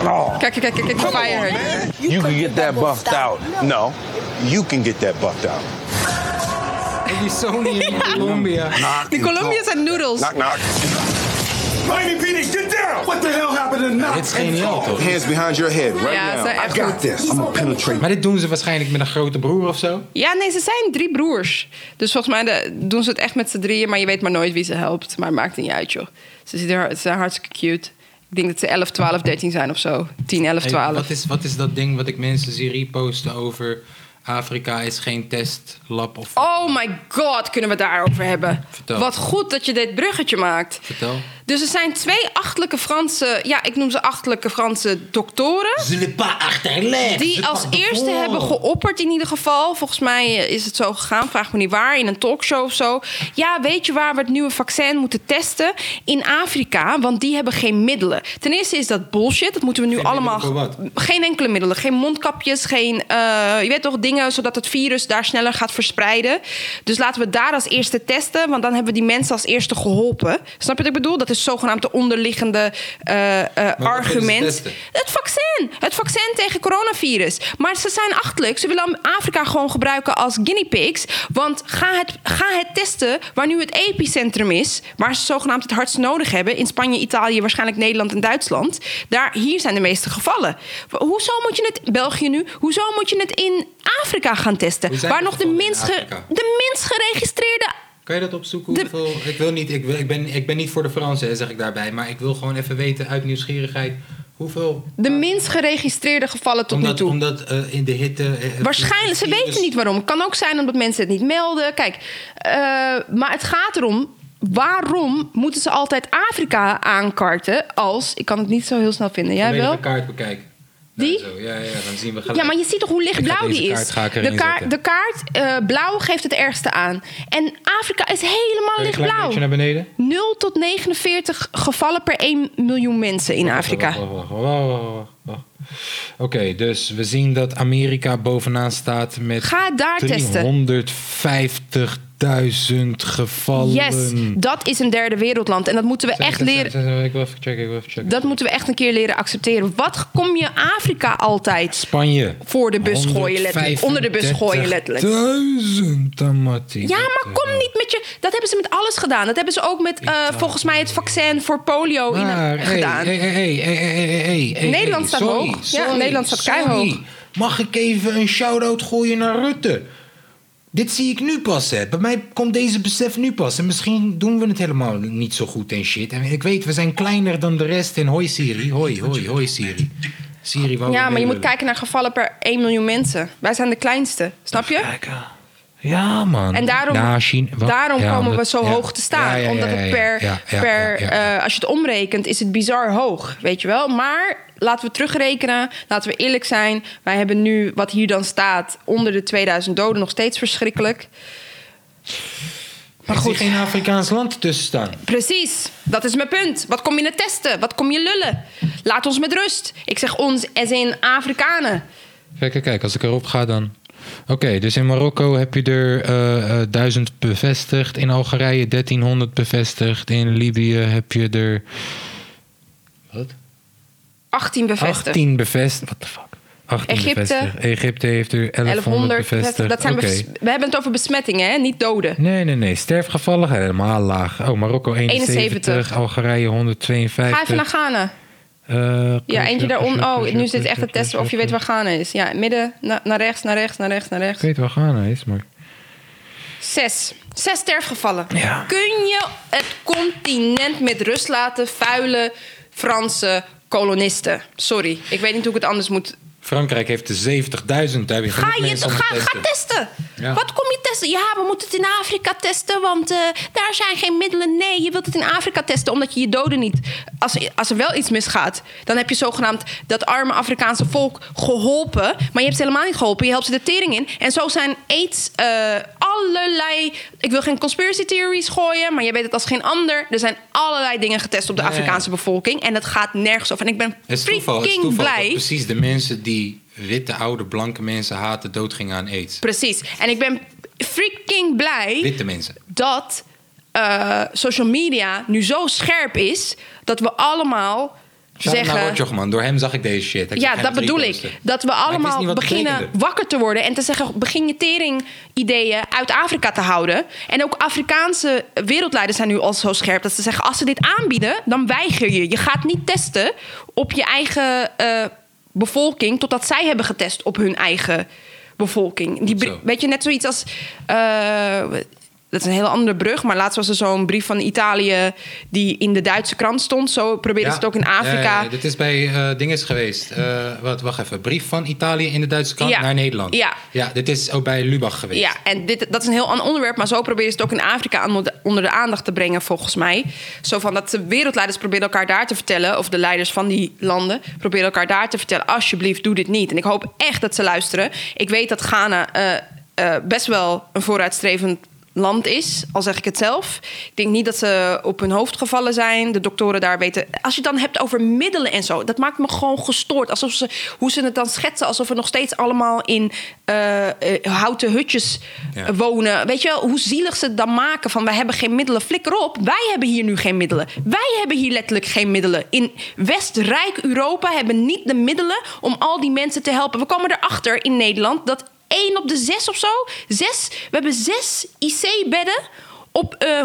Oh. Kijk, kijk, kijk, kijk, die fire. You can get that buffed out. No, you can get that buffed out. [laughs] Die Sony in [laughs] Colombia. Die and Colombia zijn noodles. Knock, knock. Mighty Phoenix, get down! What the hell happened to knock? Dit is geniaal, toch? Hands behind your head right Ja, ze now. zijn echt I got goed. this. I'm gonna penetrate. Maar dit doen ze waarschijnlijk met een grote broer of zo. Ja, nee, ze zijn drie broers. Dus volgens mij de- doen ze het echt met z'n drieën, maar je weet maar nooit wie ze helpt. Maar het maakt niet uit, joh. Ze, zien er, ze zijn hartstikke cute. Ik denk dat ze 11, 12, 13 zijn of zo. 10, 11, Hey, 12. wat, is, wat is dat ding wat ik mensen zie reposten over... Afrika is geen testlab of... Oh my god, kunnen we het daarover hebben? Vertel. Wat goed dat je dit bruggetje maakt. Vertel. Dus er zijn twee achtelijke Franse, ja, ik noem ze achtelijke Franse doktoren. Die als eerste hebben geopperd in ieder geval. Volgens mij eh, is het zo gegaan, vraag me niet waar, in een talkshow of zo. Ja, weet je waar we het nieuwe vaccin moeten testen? In Afrika, want die hebben geen middelen. Ten eerste is dat bullshit, dat moeten we nu Geen allemaal... Geen enkele middelen, geen mondkapjes, geen... eh, je weet toch, dingen zodat het virus daar sneller gaat verspreiden. Dus laten we daar als eerste testen, want dan hebben we die mensen als eerste geholpen. Snap je wat ik bedoel? Dat is de onderliggende eh, eh, argument. Het vaccin. Het vaccin tegen coronavirus. Maar ze zijn achterlijk. Ze willen Afrika gewoon gebruiken als guinea pigs. Want ga het, ga het testen waar nu het epicentrum is. Waar ze zogenaamd het hardst nodig hebben. In Spanje, Italië, waarschijnlijk Nederland en Duitsland. Daar, hier zijn de meeste gevallen. Hoezo moet je het, België nu, hoezo moet je het in Afrika gaan testen? Waar nog de minst, ge- de minst geregistreerde Kan je dat opzoeken? De- Hoeveel, ik, wil niet, ik, wil, ik, ben, ik ben niet voor de Fransen, zeg ik daarbij. Maar ik wil gewoon even weten uit nieuwsgierigheid. Hoeveel? De minst geregistreerde gevallen tot omdat, nu toe. Omdat eh, in de hitte... eh, Waarschijnlijk, ze weten niet waarom. Het kan ook zijn omdat mensen het niet melden. Kijk, eh, maar het gaat erom. Waarom moeten ze altijd Afrika aankarten als... Ik kan het niet zo heel snel vinden. Jij wel? kaart bekijken. Die? Ja, ja, dan zien we gelijk. Ja, maar je ziet toch hoe lichtblauw die is? de, kaart, de kaart eh, blauw geeft het ergste aan. En Afrika is helemaal beetje naar lichtblauw. beneden? 0 tot 49 gevallen per 1 miljoen mensen in Afrika. Wacht, wacht, wacht, wacht. Oké, dus we zien dat Amerika bovenaan staat met Ga het daar testen. 350.000 gevallen. Yes, dat is een derde wereldland. En dat moeten we echt leren. Ik wil even checken, ik wil even checken. Dat moeten we echt een keer leren accepteren. Wat kom je Afrika altijd Spanje. voor de bus gooien, letterlijk. Onder de bus gooien, letterlijk. 135.000 tamati. Ja, maar kom niet met je. Dat hebben ze met alles gedaan. Dat hebben ze ook met, eh, volgens mij, het vaccin voor polio in, hey, gedaan. hey, hey, hey, hey, hey, hey, Nederland staat sorry, hoog. Ja, Nederland staat keihog. Mag ik even een shout-out gooien naar Rutte? Dit zie ik nu pas, hè. Bij mij komt deze besef nu pas. En misschien doen we het helemaal niet zo goed en shit. En ik weet, we zijn kleiner dan de rest. En hoi Siri, hoi, hoi, hoi Siri. Siri, wou Ja, maar je moet kijken naar gevallen per 1 miljoen mensen. Wij zijn de kleinste, snap je? Ja, man. En daarom, Ja, China- wat? daarom Ja, komen omdat- we zo ja. hoog te staan. Omdat het per, per eh, als je het omrekent, is het bizar hoog. Weet je wel? Maar laten we terugrekenen. Laten we eerlijk zijn. Wij hebben nu, wat hier dan staat, onder de 2000 doden nog steeds verschrikkelijk. Maar goed. geen Afrikaans land tussen staan. Precies, dat is mijn punt. Wat kom je net testen? Wat kom je lullen? Laat ons met rust. Ik zeg ons as in Afrikanen. Kijk, kijk, kijk, als ik erop ga dan. Oké, dus in Marokko heb je er eh, eh, 1000 bevestigd. In Algerije 1300 bevestigd. In Libië heb je er. Wat? 18 bevestigd. 18 bevestigd. What the fuck? 18 Egypte. bevestigd. Egypte heeft er 1100 1100 bevestigd. Dat zijn bes- We hebben het over besmettingen, hè? niet doden. Nee, nee, nee. Sterfgevallen helemaal laag. Oh, Marokko 71, 71. Algerije 152. Ga even naar Ghana. Eh, Ja, eentje daaronder. Oh, nu zit echt te testen of je weet waar Ghana is. Ja, midden, na- naar rechts, naar rechts, naar rechts, naar rechts. Ik weet waar Ghana is, maar... Zes. Zes sterfgevallen. Ja. Kun je het continent met rust laten, vuile Franse kolonisten? Sorry, ik weet niet hoe ik het anders moet. Frankrijk heeft er 70.000. Daar heb je Ga, je, ga, ga testen. testen. Ja. Wat kom je testen? Ja, we moeten het in Afrika testen, want eh, daar zijn geen middelen. Nee, je wilt het in Afrika testen omdat je je doden niet. Als, als er wel iets misgaat, dan heb je zogenaamd dat arme Afrikaanse volk geholpen. Maar je hebt ze helemaal niet geholpen. Je helpt ze de tering in. En zo zijn aids eh, allerlei. Ik wil geen conspiracy theories gooien, maar je weet het als geen ander. Er zijn allerlei dingen getest op de. Afrikaanse bevolking. En het gaat nergens over. En ik ben toeval, freaking toeval dat blij. precies de mensen die witte, oude, blanke mensen haten... doodgingen aan aids. Precies. En ik ben freaking blij Witte mensen. dat eh, social media nu zo scherp is dat we allemaal naar zeggen. Man. Door hem zag ik deze shit. Hij Ja, dat bedoel ik. Dat we ik allemaal beginnen wakker te worden en te zeggen: begin je tering-ideeën uit Afrika te houden. En ook Afrikaanse wereldleiders zijn nu al zo scherp dat ze zeggen: als ze dit aanbieden, dan weiger je. Je gaat niet testen op je eigen eh, bevolking totdat zij hebben getest op hun eigen bevolking. Die, Zo. weet je, net zoiets als. eh, dat is een hele andere brug, maar laatst was er zo'n brief van Italië die in de Duitse krant stond. Zo proberen ze het ook in Afrika. Ja, dit is bij eh dinges geweest. Eh, wat, wacht even. Brief van Italië in de Duitse krant Ja. naar Nederland. Ja. ja, dit is ook bij Lubach geweest. Ja, en dit, dat is een heel ander onderwerp, maar zo proberen ze het ook in Afrika aan- onder de aandacht te brengen, volgens mij. Zo van dat de wereldleiders proberen elkaar daar te vertellen, of de leiders van die landen proberen elkaar daar te vertellen: alsjeblieft, doe dit niet. En ik hoop echt dat ze luisteren. Ik weet dat Ghana eh, best wel een vooruitstrevend land is, al zeg ik het zelf. Ik denk niet dat ze op hun hoofd gevallen zijn. De doktoren daar weten. Als je het dan hebt over middelen en zo, dat maakt me gewoon gestoord. Alsof ze, hoe ze het dan schetsen, alsof we nog steeds allemaal in eh, eh, houten hutjes Ja. wonen. Weet je wel, hoe zielig ze het dan maken van wij hebben geen middelen. Flikker op, wij hebben hier nu geen middelen. Wij hebben hier letterlijk geen middelen. In Westrijk Europa hebben niet de middelen om al die mensen te helpen. We komen erachter in Nederland dat één op de zes of zo, zes, we hebben zes IC-bedden op eh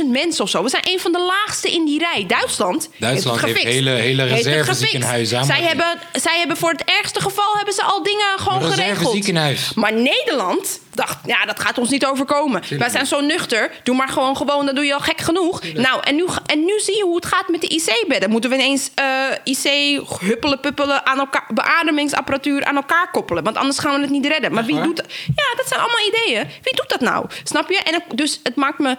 100.000 mensen of zo. We zijn een van de laagste in die rij. Duitsland, Duitsland heeft gefixt. hele- hele Heeft reserveziekenhuizen Zij maar- hebben, zij hebben voor het ergste geval hebben ze al dingen gewoon geregeld. Maar Nederland, dacht, ja, dat gaat ons niet overkomen. Wij zijn zo nuchter. Doe maar gewoon gewoon, dan doe je al gek genoeg. Nou, en nu, en nu zie je hoe het gaat met de IC-bedden. Moeten we ineens eh, IC huppelen, puppelen, aan elkaar, beademingsapparatuur aan elkaar koppelen. Want anders gaan we het niet redden. Maar wie doet dat? Ja, dat zijn allemaal ideeën. Wie doet dat nou? Snap je? En het- dus het maakt me...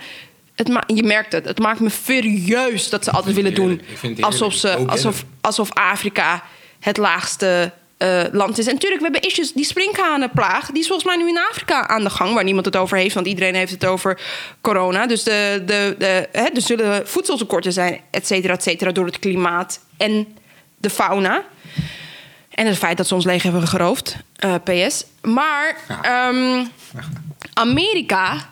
Het ma je merkt het. Het maakt me furieus dat ze altijd willen doen. Alsof, ze, alsof, alsof Afrika het laagste eh, land is. En natuurlijk, we hebben issues. Die sprinkhanenplaag, die is volgens mij nu in Afrika aan de gang... waar niemand het over heeft, want iedereen heeft het over corona. Dus de, de, de, hè, er zullen voedseltekorten zijn, et cetera, et cetera... door het klimaat en de fauna. En het feit dat ze ons leeg hebben geroofd, eh, PS. Maar ehm, Amerika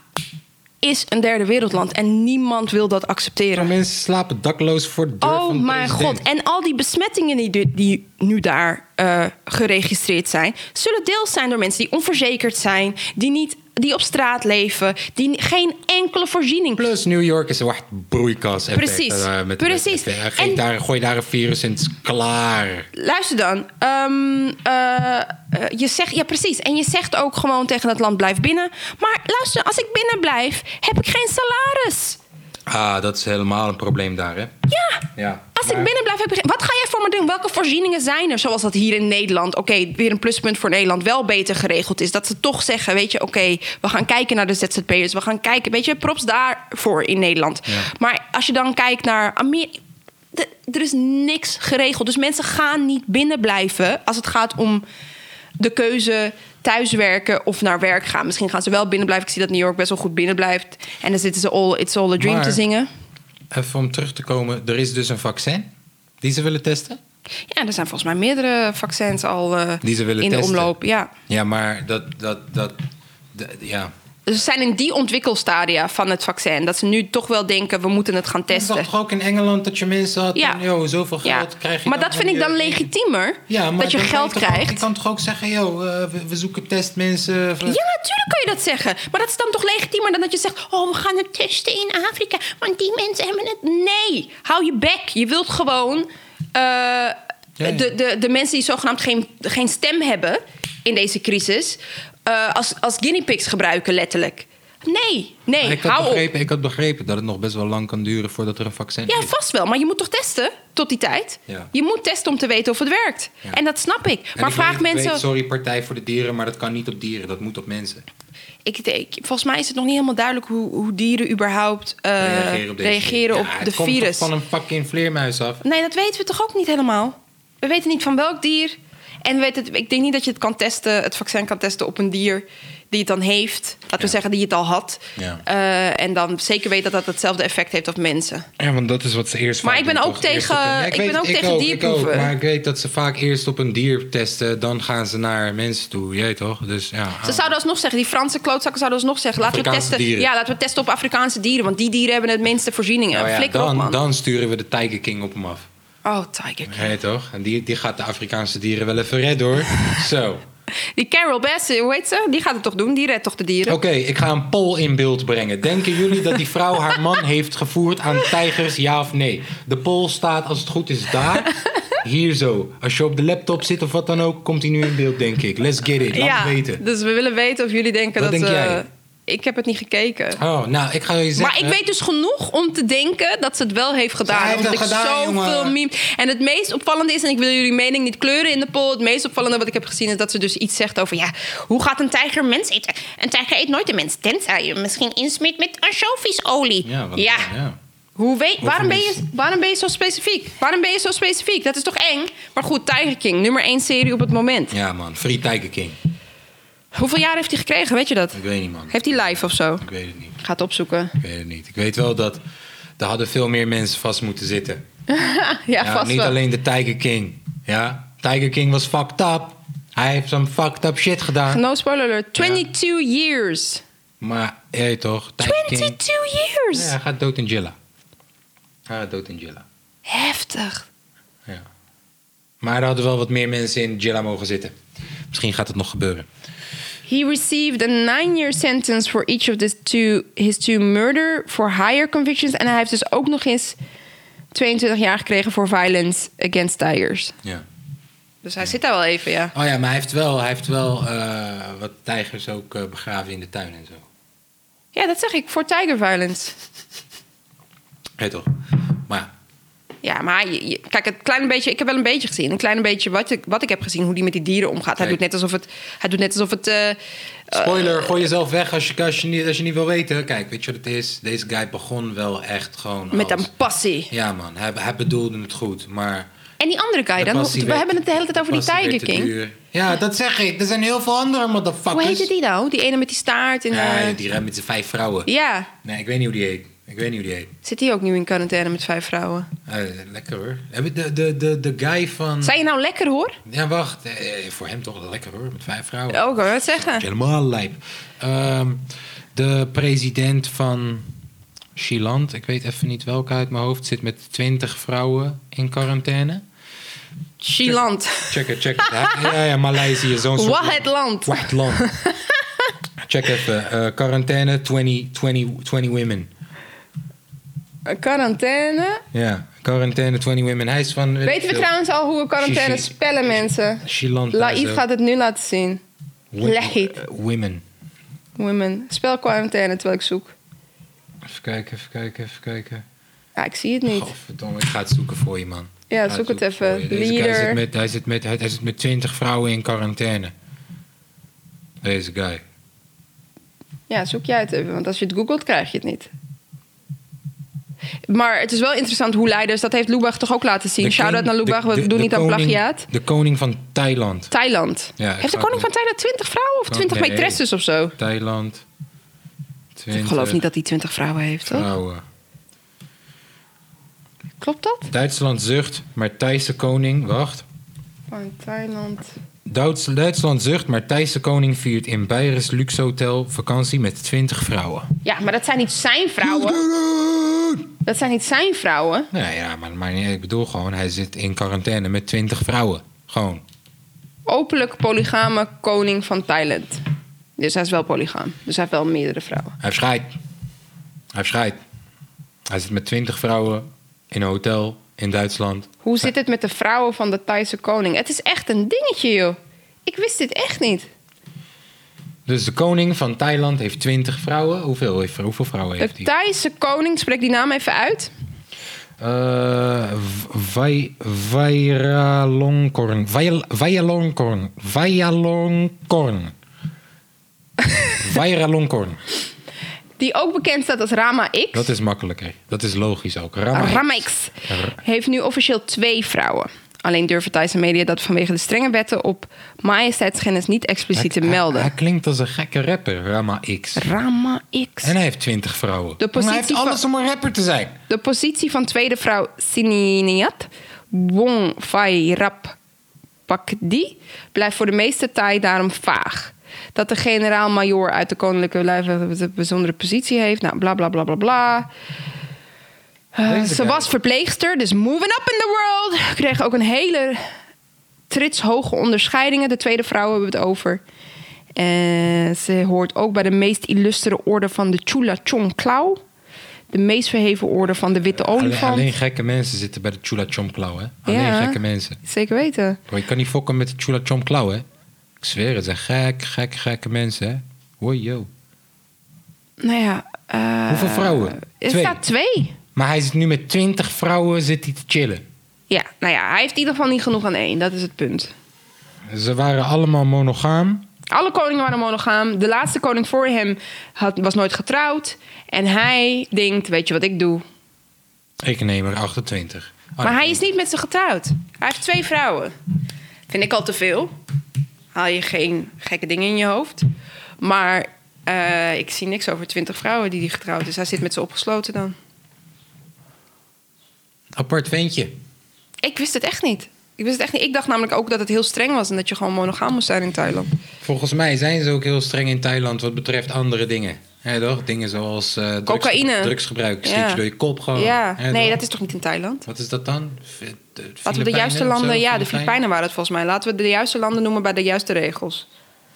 is een derde wereldland... en niemand wil dat accepteren. Mensen slapen dakloos voor de deur Oh van de mijn god. En al die besmettingen die, die nu daar eh, geregistreerd zijn, zullen deels zijn door mensen die onverzekerd zijn, die, niet, die op straat leven, die geen enkele voorziening. Plus New York is een wacht broeikas. effect, Precies. eh, met- Precies. met- met- En- daar, gooi daar een virus in, het is klaar. Luister dan. Ehm, eh, eh, je zegt, ja, precies. En je zegt ook gewoon tegen het land: blijf binnen. Maar luister, als ik binnen blijf, heb ik geen salaris. Ah, dat is helemaal een probleem daar, hè? Ja. Ja. Als ik binnen blijf, heb ik... Wat ga jij voor me doen? Welke voorzieningen zijn er? Zoals dat hier in Nederland... Oké, weer een pluspunt voor Nederland... wel beter geregeld is. Dat ze toch zeggen, weet je... Oké, we gaan kijken naar de ZZP'ers. We gaan kijken... Weet je, props daarvoor in Nederland. Maar als je dan kijkt naar Amerika... Er is niks geregeld. Dus mensen gaan niet binnen blijven... als het gaat om de keuze thuiswerken of naar werk gaan. Misschien gaan ze wel binnen blijven. Ik zie dat New York best wel goed binnen blijft. En dan zitten ze all, It's All a Dream Maar- te zingen. Even om terug te komen, er is dus een vaccin die ze willen testen. Ja, er zijn volgens mij meerdere vaccins al eh, Die ze willen in testen. de omloop. Ja. Ja, maar dat, dat, dat, de- ja. Ze zijn in die ontwikkelstadia van het vaccin. Dat ze nu toch wel denken, we moeten het gaan testen. toch ook in Engeland dat je mensen had, Ja. yo, zoveel Ja. geld krijg je Maar dat vind ik dan wanneer- legitiemer. Ja, dat je geld toch krijgt. je kan toch ook zeggen, yo, eh, we, we zoeken testmensen. Ja, natuurlijk kan je dat zeggen. Maar dat is dan toch legitiemer dan dat je zegt... oh, we gaan het testen in Afrika, want die mensen hebben het... Nee, hou je bek. Je wilt gewoon... eh, ja. De, de, de mensen die zogenaamd geen, geen stem hebben in deze crisis... eh, als, als guinea pigs gebruiken, letterlijk. Nee, nee, ik, had hou op. begrepen, ik had begrepen dat het nog best wel lang kan duren voordat er een vaccin Ja, is. vast wel. Maar je moet toch testen tot die tijd? Ja. Je moet testen om te weten of het werkt. Ja. En dat snap ik. En maar ik vraag weet- mensen... weet, sorry, Partij voor de Dieren, maar dat kan niet op dieren. Dat moet op mensen. Ik, volgens mij is het nog niet helemaal duidelijk hoe, hoe dieren überhaupt eh, reageren op, deze reageren Ja, op het de komt virus. toch van een fucking vleermuis af. Nee, dat weten we toch ook niet helemaal? We weten niet van welk dier. En we weten het, ik denk niet dat je het kan testen, het vaccin kan testen op een dier die het dan heeft. Laten we zeggen die het al had. Ja. Eh, en dan zeker weten dat dat hetzelfde effect heeft op mensen. Ja, want dat is wat ze eerst Maar vaak ik ben doen, ook tegen- Ja, ik ben weet- ook tegen ook, dierproeven. Ik ook, maar ik weet dat ze vaak eerst op een dier testen, dan gaan ze naar mensen toe. Jij toch? Dus ja. Ze zouden alsnog zeggen, die Franse klootzakken zouden alsnog zeggen... laten we, testen, dieren. ja, laten we testen op Afrikaanse dieren... want die dieren hebben het minste voorzieningen. Nou ja, Flikker op, dan, man. dan sturen we de Tiger King op hem af. Oh, Tiger King. Ja, toch? En die, die gaat de Afrikaanse dieren wel even redden hoor. [laughs] Zo. Die Carol Bass, hoe heet ze? Die gaat het toch doen? Die redt toch de dieren? Oké, ik ga een poll in beeld brengen. Denken jullie dat die vrouw haar [laughs] man heeft gevoerd aan tijgers, ja of nee? De poll staat, als het goed is, daar. Hier zo. Als je op de laptop zit of wat dan ook, komt hij nu in beeld, denk ik. Let's get it. Laat ja, weten. dus we willen weten of jullie denken Wat dat... denk jij? Ik heb het niet gekeken. Oh, nou, ik ga je zeggen... Maar ik weet dus genoeg om te denken dat ze het wel heeft gedaan. Heeft omdat ik gedaan, zoveel meme. En het meest opvallende is, en ik wil jullie mening niet kleuren in de poll. Het meest opvallende wat ik heb gezien is dat ze dus iets zegt over: ja, hoe gaat een tijger mens eten? Een tijger eet nooit een mens, tenzij je misschien insmeert met ansjovisolie. Ja, want, ja. ja. Hoe weet, waarom, ben je, waarom ben je zo specifiek? Waarom ben je zo specifiek? Dat is toch eng? Maar goed, Tiger King, nummer één serie op het moment. Ja, man. Free Tiger King. Hoeveel jaar heeft hij gekregen? Weet je dat? Ik weet niet, man. Heeft hij live of zo? Ik weet het niet. Ga het opzoeken. Ik weet het niet. Ik weet wel dat... Er hadden veel meer mensen vast moeten zitten. [laughs] Ja, Ja, vast niet wel. alleen de Tiger King. Ja, Tiger King was fucked up. Hij heeft some fucked up shit gedaan. No spoiler alert. 22 years. Maar, hé toch, Tiger King... 22 years. Ja, hij gaat dood in Jilla. Hij gaat dood in Jilla. Heftig. Ja. Maar er hadden wel wat meer mensen in Jilla mogen zitten. Misschien gaat het nog gebeuren. He received a nine-year sentence for each of his two, his two murder for higher convictions. En hij heeft dus ook nog eens 22 jaar gekregen voor violence against tigers. Ja. Dus hij zit daar wel even, ja. Oh ja, maar hij heeft wel, hij heeft wel eh, wat tijgers ook eh, begraven in de tuin en zo. Ja, dat zeg ik, voor Tiger Violence. Hé toch? Maar ja, maar je- je- kijk, het kleine beetje, ik heb wel een beetje gezien. Een klein beetje wat ik, wat ik heb gezien, hoe die met die dieren omgaat. Hij doet net alsof het. Hij doet net alsof het. eh, Spoiler, gooi jezelf weg als je, als, je niet, als je niet wil weten. Kijk, weet je wat het is? Deze guy begon wel echt gewoon met als- een passie. Ja man, hij, hij bedoelde het goed, maar... En die andere guy dan? We werd- hebben het de hele tijd over die Tiger King. Ja, dat zeg ik. Er zijn heel veel andere motherfuckers. Hoe heette die nou? Die ene met die staart. En, Ja, eh, die met zijn vijf vrouwen. ja, Nee, ik weet niet hoe die heet. Ik weet niet hoe die heet. zit die ook nu in quarantaine met vijf vrouwen? Eh, lekker hoor. De, de, de, de guy van... Zijn je nou lekker hoor? Ja, wacht. Eh, voor hem toch lekker hoor, met vijf vrouwen. Oh, ik wou het zeggen. Helemaal lijp. Ehm, de president van Chiland, ik weet even niet welke uit mijn hoofd, zit met twintig vrouwen in quarantaine. Chiland. Check het, check het. Ja, ja, ja Maleisië, zo'n soort... Wat het land. Wacht, land. [laughs] Check even. eh, quarantaine, 20, 20, 20 women. Quarantaine. Ja, quarantaine, 20 women. Hij is van... weet Weten we trouwens al hoe we quarantaine spellen, mensen? Daar Laïf gaat het nu laten zien. Laïf. eh, Women. Women. Spel quarantaine terwijl ik zoek. Even kijken, even kijken, even kijken. Ja, ik zie het niet. Godverdomme, ik ga het zoeken voor je, man. Ja, zoek het zoeken even. Leader. zit met, hij, zit met, hij, hij zit met 20 vrouwen in quarantaine. Deze guy. Ja, zoek jij het even, want als je het googelt, krijg je het niet. Maar het is wel interessant hoe leiders, dat heeft Lubach toch ook laten zien. Shout-out naar Lubach, we de- doen de niet aan plagiaat. De koning van Thailand. Thailand. Ja, heeft de koning van Thailand 20 vrouwen of Kan- 20 nee. maîtresses of zo? Thailand. 20 Ik geloof niet dat hij 20 vrouwen heeft, toch? vrouwen. Klopt dat? Duitsland zucht, maar Thaise koning... Wacht. Van Thailand. Duits, Duitsland zucht, maar Thaise koning viert in Beiers luxe hotel vakantie met 20 vrouwen. Ja, maar dat zijn niet zijn vrouwen. Dat zijn niet zijn vrouwen. Nee, ja, maar, maar ik bedoel gewoon, hij zit in quarantaine met 20 vrouwen. Gewoon. Openlijk polygame koning van Thailand. Dus hij is wel polygaam. Dus hij heeft wel meerdere vrouwen. Hij heeft scheid. Hij heeft scheid. Hij zit met 20 vrouwen in een hotel in Duitsland. Hoe zit het met de vrouwen van de Thaise koning? Het is echt een dingetje, joh. Ik wist dit echt niet. Dus de koning van Thailand heeft 20 vrouwen. Hoeveel, heeft, hoeveel vrouwen heeft De hij? Thaise koning, spreek die naam even uit. Eh, Vai- Vairalongkorn. [laughs] Die ook bekend staat als Rama X. Dat is makkelijker. Dat is logisch ook. Rama. Rama X heeft nu officieel twee vrouwen. Alleen durven Thaise media dat vanwege de strenge wetten op majesteitsschennis niet expliciet te melden. Hij, klinkt als een gekke rapper, Rama X. Rama X. En hij heeft 20 vrouwen. De Maar hij heeft positie alles van- om een rapper te zijn. De positie van tweede vrouw Sininiat Wong Fai Rap Pakdi blijft voor de meeste Thai daarom vaag. Dat de generaal-majoor uit de koninklijke lijf een bijzondere positie heeft. Nou, bla bla bla bla bla. Eh, ze was verpleegster, dus moving up in the world. Kreeg ook een hele trits hoge onderscheidingen. De tweede vrouw hebben we het over. En ze hoort ook bij de meest illustere orde van de Chula Chong Klau. De meest verheven orde van de Witte Alleen, Olifant. alleen gekke mensen zitten bij de Chula Chomklauw, hè? Alleen Ja. gekke mensen. Zeker weten. Bro, je kan niet fokken met de Chula Chomklauw, hè? Ik zweer het, zijn gek, gekke, gekke mensen, hè? Hoi, yo. Nou ja. eh, Hoeveel vrouwen? Er Twee. staat twee. Maar hij zit nu met 20 vrouwen zit hij te chillen. Ja, nou ja, hij heeft in ieder geval niet genoeg aan één. Dat is het punt. Ze waren allemaal monogaam. Alle koningen waren monogaam. De laatste koning voor hem had, was nooit getrouwd. En hij denkt, weet je wat ik doe? Ik neem er 28. Oh, maar hij is niet met ze getrouwd. Hij heeft twee vrouwen. Vind ik al te veel. Haal je geen gekke dingen in je hoofd. Maar eh, ik zie niks over twintig vrouwen die hij getrouwd is. Hij zit met ze opgesloten dan. Apart ventje. Ik wist het echt niet. Ik wist het echt niet. Ik dacht namelijk ook dat het heel streng was en dat je gewoon monogaam moest zijn in Thailand. Volgens mij zijn ze ook heel streng in Thailand wat betreft andere dingen. Hè, toch? Dingen zoals eh drugs, Cocaïne. drugsgebruik. Ja. je door je kop gewoon. ja, nee, dat is toch niet in Thailand? Wat is dat dan? De Laten we de juiste zo? landen, ja, de Filipijnen? Waren het volgens mij. Laten we de juiste landen noemen bij de juiste regels.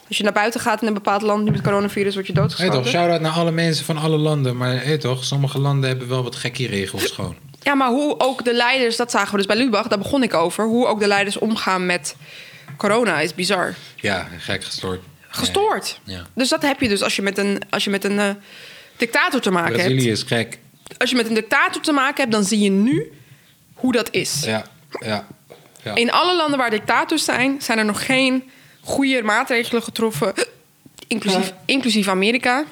Als je naar buiten gaat in een bepaald land nu met coronavirus, word je Hey doodgeschoten. toch, shout-out naar alle mensen van alle landen. Maar hey toch, sommige landen hebben wel wat gekkie regels gewoon. Ja, maar hoe ook de leiders, dat zagen we dus bij Lubach, daar begon ik over. Hoe ook de leiders omgaan met corona is bizar. Ja, gek gestoord. Gestoord. Ja. Dus dat heb je dus als je met een, als je met een eh, dictator te maken Brazilië hebt. is gek. Als je met een dictator te maken hebt, dan zie je nu hoe dat is. Ja, ja. ja. In alle landen waar dictators zijn, zijn er nog geen goede maatregelen getroffen. Inclusief, inclusief Amerika.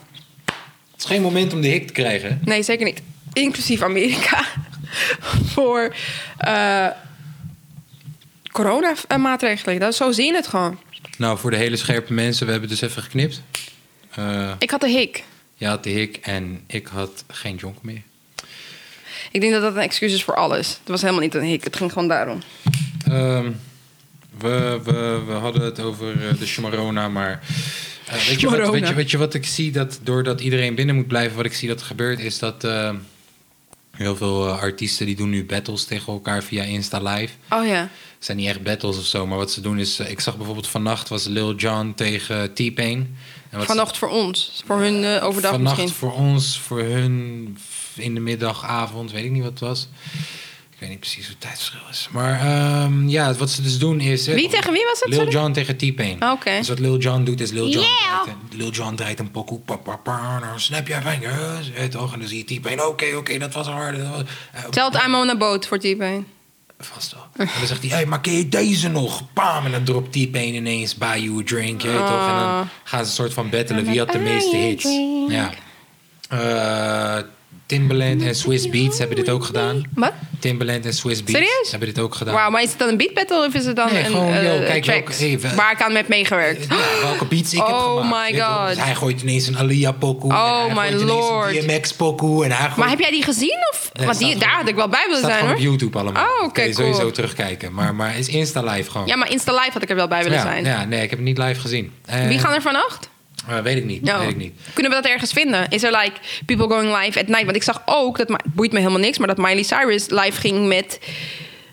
Het is geen moment om de hik te krijgen. Nee, zeker niet. Inclusief Amerika. [laughs] voor eh coronamaatregelen. Dat, zo zie je het gewoon. Nou, voor de hele scherpe mensen, we hebben dus even geknipt. Eh Ik had de hik. je had de hik en ik had geen jonk meer. Ik denk dat dat een excuus is voor alles. Het was helemaal niet een hik. Het ging gewoon daarom. Ehm, we, we, we hadden het over eh, de Shamarona, maar... weet, je wat, weet, je, weet je wat ik zie? Dat doordat iedereen binnen moet blijven, wat ik zie dat er gebeurt, is dat eh, heel veel eh, artiesten die doen nu battles tegen elkaar via Insta Live. Oh ja. Het zijn niet echt battles of zo, maar wat ze doen is... eh, ik zag bijvoorbeeld vannacht was Lil Jon tegen T-Pain. En wat ze- Vannacht voor ons. Voor hun eh, overdag Vannacht misschien. voor ons, voor hun in de middag, avond, weet ik niet wat het was. Ik weet niet precies hoe het tijdsverschil is. Maar ehm, ja, wat ze dus doen is... Wie tegen wie was het, Lil sorry? Jon tegen T-Pain. Ah, oké. Dus wat Lil Jon doet is Lil Yeah. draait, Lil Jon draait een pokoe. Pa, pa, pa, dan snap jij vingers. eh, toch? En dan zie je T-Pain. Oké, oké, dat was hard. dat was- eh, Telt I'm on a boat voor T-Pain. Vast wel. En dan zegt hij, hey, maar ken je deze nog? Bam, en dan dropt T-Pain ineens buy you a drink, je weet toch? En dan gaan ze een soort van battelen wie had de meeste hits. Ja. Eh, Timbaland en Swiss Beats hebben dit ook gedaan. Wat? Timbaland en Swiss Beats Serieus? hebben dit ook gedaan. Wauw, maar is het dan een beat battle of is het dan Nee, een gewoon, eh, kijk, track welke- hey, wel- waar ik aan heb meegewerkt? Ja, welke beats ik heb Oh gemaakt. my? God. Dus hij gooit ineens een Alia pokoe. Oh my lord. een DMX pokoe. En hij gooit... Maar heb jij die gezien? Of? Nee, Want die, daar had ik wel bij willen zijn gewoon hoor. op YouTube allemaal. Oh, oké, je cool. sowieso terugkijken. Maar, maar is Insta live gewoon. Ja, maar Insta Live had ik er wel bij willen ja, zijn. Ja, nee, ik heb het niet live gezien. Eh, Wie gaan er vannacht? Eh, weet ik niet. Nou, Weet ik niet. Kunnen we dat ergens vinden? Is er like people going live at night? Want ik zag ook, dat boeit me helemaal niks, maar dat Miley Cyrus live ging met,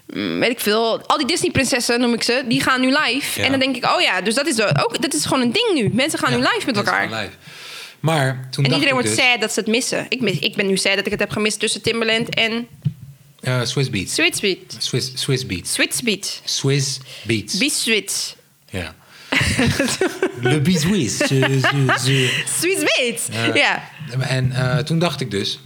mm, weet ik veel, al die Disney-prinsessen noem ik ze, die gaan nu live. Ja. En dan denk ik, oh ja, dus dat is, ook, dat is gewoon een ding nu. Mensen gaan nu live met elkaar. live. Maar toen En dacht iedereen ik wordt dus, sad dat ze het missen. Ik, mis, ik ben nu sad dat ik het heb gemist tussen Timbaland en Swiss Beats. Swiss Beat. Swiss, Swiss Beats. Swiss Beat. Swiss Beats. Beat Swiss. Ja. Beat Swiss. [laughs] ze. Swiss Beat. Ja. En eh, toen dacht ik dus...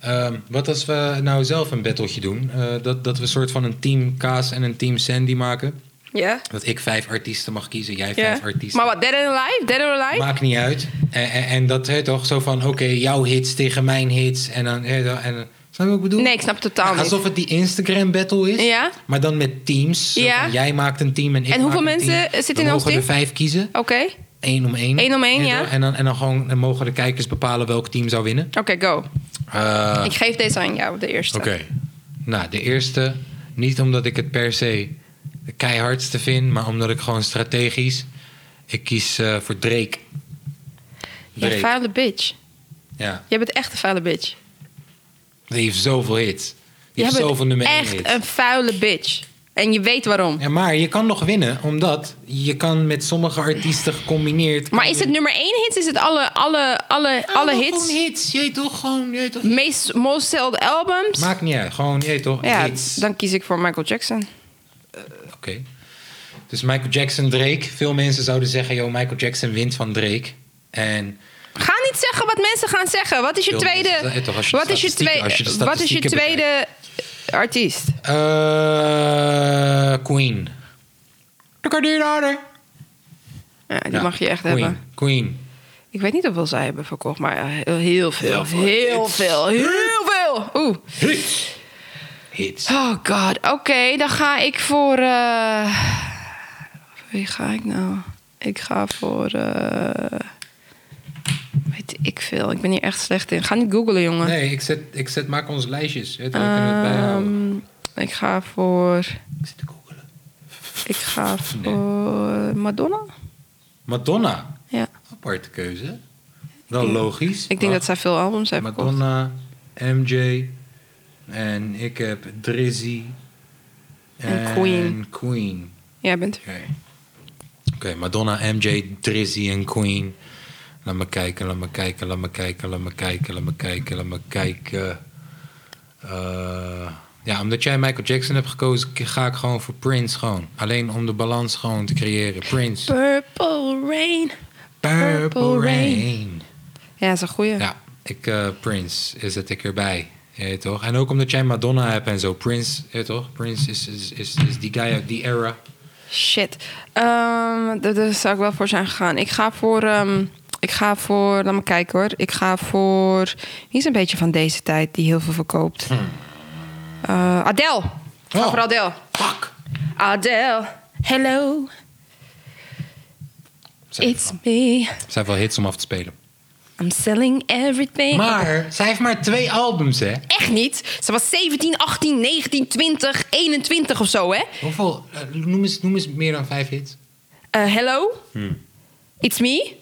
ehm, wat als we nou zelf een battletje doen? Eh, dat, dat we een soort van een team Kaas en een team Sandy maken. Ja. Dat ik vijf artiesten mag kiezen, jij vijf artiesten. Maar wat, Dead or Alive? Dead or Alive? Maakt niet uit. En, en, en dat heet toch zo van, oké, jouw hits tegen mijn hits. En dan, en, dan- snap je wat ik bedoel? Nee, ik snap het totaal niet. Alsof het die Instagram battle is. Ja. Maar dan met teams. Ja. van, jij maakt een team en ik En hoeveel maak een mensen team. zitten in ons mogen er team? vijf kiezen. Oké. Eén om één. Eén om één, je ja. En dan, en dan gewoon mogen de kijkers bepalen welk team zou winnen. Oké, go. Eh, Ik geef deze aan jou, de eerste. Oké. Nou, de eerste. Niet omdat ik het per se de keihardste vind. Maar omdat ik gewoon strategisch... Ik kies eh, voor Drake. Ja, Drake. vuile bitch. Ja. Jij bent echt een vuile bitch. Die heeft zoveel hits. Die heeft zoveel nummer 1 echt hits. een vuile bitch. En je weet waarom. Ja, maar je kan nog winnen, omdat je kan met sommige artiesten gecombineerd... Maar is het nummer één hits? Is het alle, alle, alle, alle hits? Gewoon hits, je toch gewoon... Je weet toch? Meest, most sold albums? Maakt niet uit, gewoon, je toch, ja, hits. dan kies ik voor Michael Jackson. Oké. Dus Michael Jackson, Drake. Veel mensen zouden zeggen, yo, Michael Jackson wint van Drake. En Ga niet zeggen wat mensen gaan zeggen. Wat is je Veel tweede... eh, toch, je de wat, is je tweede als je de wat is je tweede artiest? eh Queen. Niet harder. Ja, die Ja, mag je echt Queen. hebben. Queen. Ik weet niet hoeveel zij hebben verkocht, maar ja, heel, veel. Heel veel Heel veel. Heel veel. Oeh. Hits. Hits. Oh god. Oké, dan ga ik voor... eh, Wie ga ik nou? Ik ga voor... eh, Weet ik veel. Ik ben hier echt slecht in. Ga niet googlen, jongen. Nee, ik zet, ik zet, maak ons lijstjes. Weet je, wel, kunnen we het bijhouden. Ehm, ik ga voor... Ik zit te googelen. Ik ga voor Madonna. Madonna. Ja. Aparte keuze. Wel logisch. Ik denk dat zij veel albums heeft. Madonna, MJ. En ik heb Drizzy. En Queen. Queen. Jij bent Oké. Oké, Madonna, MJ, Drizzy en Queen. Laat me kijken, laat me kijken, laat me kijken, laat me kijken, laat me kijken, laat me kijken. Eh, ja, omdat jij Michael Jackson hebt gekozen, ga ik gewoon voor Prince gewoon. Alleen om de balans gewoon te creëren. Prince. Purple Rain. Purple Purple Rain. Rain. Ja, dat is een goeie. Ja, ik, eh, Prince is het ik erbij. Weet toch? En ook omdat jij Madonna hebt en zo. Prince, weet toch? Prince is, is, is, is die guy uit die era. Shit. Ehm daar daar zou ik wel voor zijn gegaan. Ik ga voor... ehm, ik ga voor... Laat me kijken hoor. Ik ga voor... Wie is een beetje van deze tijd die heel veel verkoopt? Eh, Adele. Ik ga Oh. voor Adele. Fuck! Adele. Hello. It's me. Het zijn wel hits om af te spelen. I'm selling everything. Maar zij heeft maar twee albums, hè? Echt niet. Ze was 17, 18, 19, 20, 21 of zo, hè? Hoeveel? eh, noem, eens, noem eens meer dan vijf hits. Eh, hello? It's me?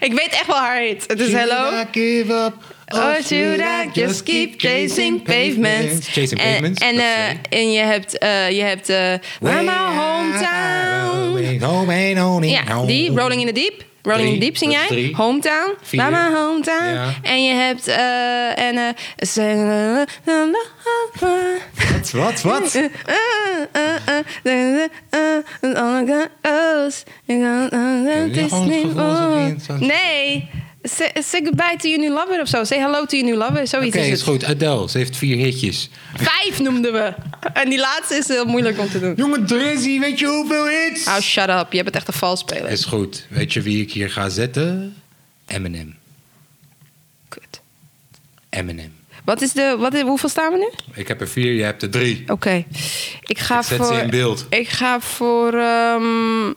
Ik weet echt wel haar hit. Het is hello. Should I give up? Oh, should I just keep chasing pavements? Chasing En- pavements. En, dat eh, en je hebt, eh, je hebt uh, Where my hometown. Hometown. Ja, die, Rolling in the Deep. Rolling Drie, Deep zing jij. drie. Hometown. Vier. My hometown. Ja. En je hebt, eh en eh Sing- Wat, wat, wat? Nee. Say, say goodbye to your new lover of zo. Say hello to your new lover. Zoiets Oké, is is het. goed. Adele, ze heeft vier hitjes. Vijf noemden we. En die laatste is heel moeilijk om te doen. Jongen, Drizzy, weet je hoeveel hits? Oh, shut up. Je bent echt een valsspeler. Is goed. Weet je wie ik hier ga zetten? Eminem. Kut. Eminem. Wat is de... Wat is, hoeveel staan we nu? Ik heb er vier, je hebt er drie. Oké. Ik ga Ik zet voor... ze in beeld. Ik ga voor... ehm,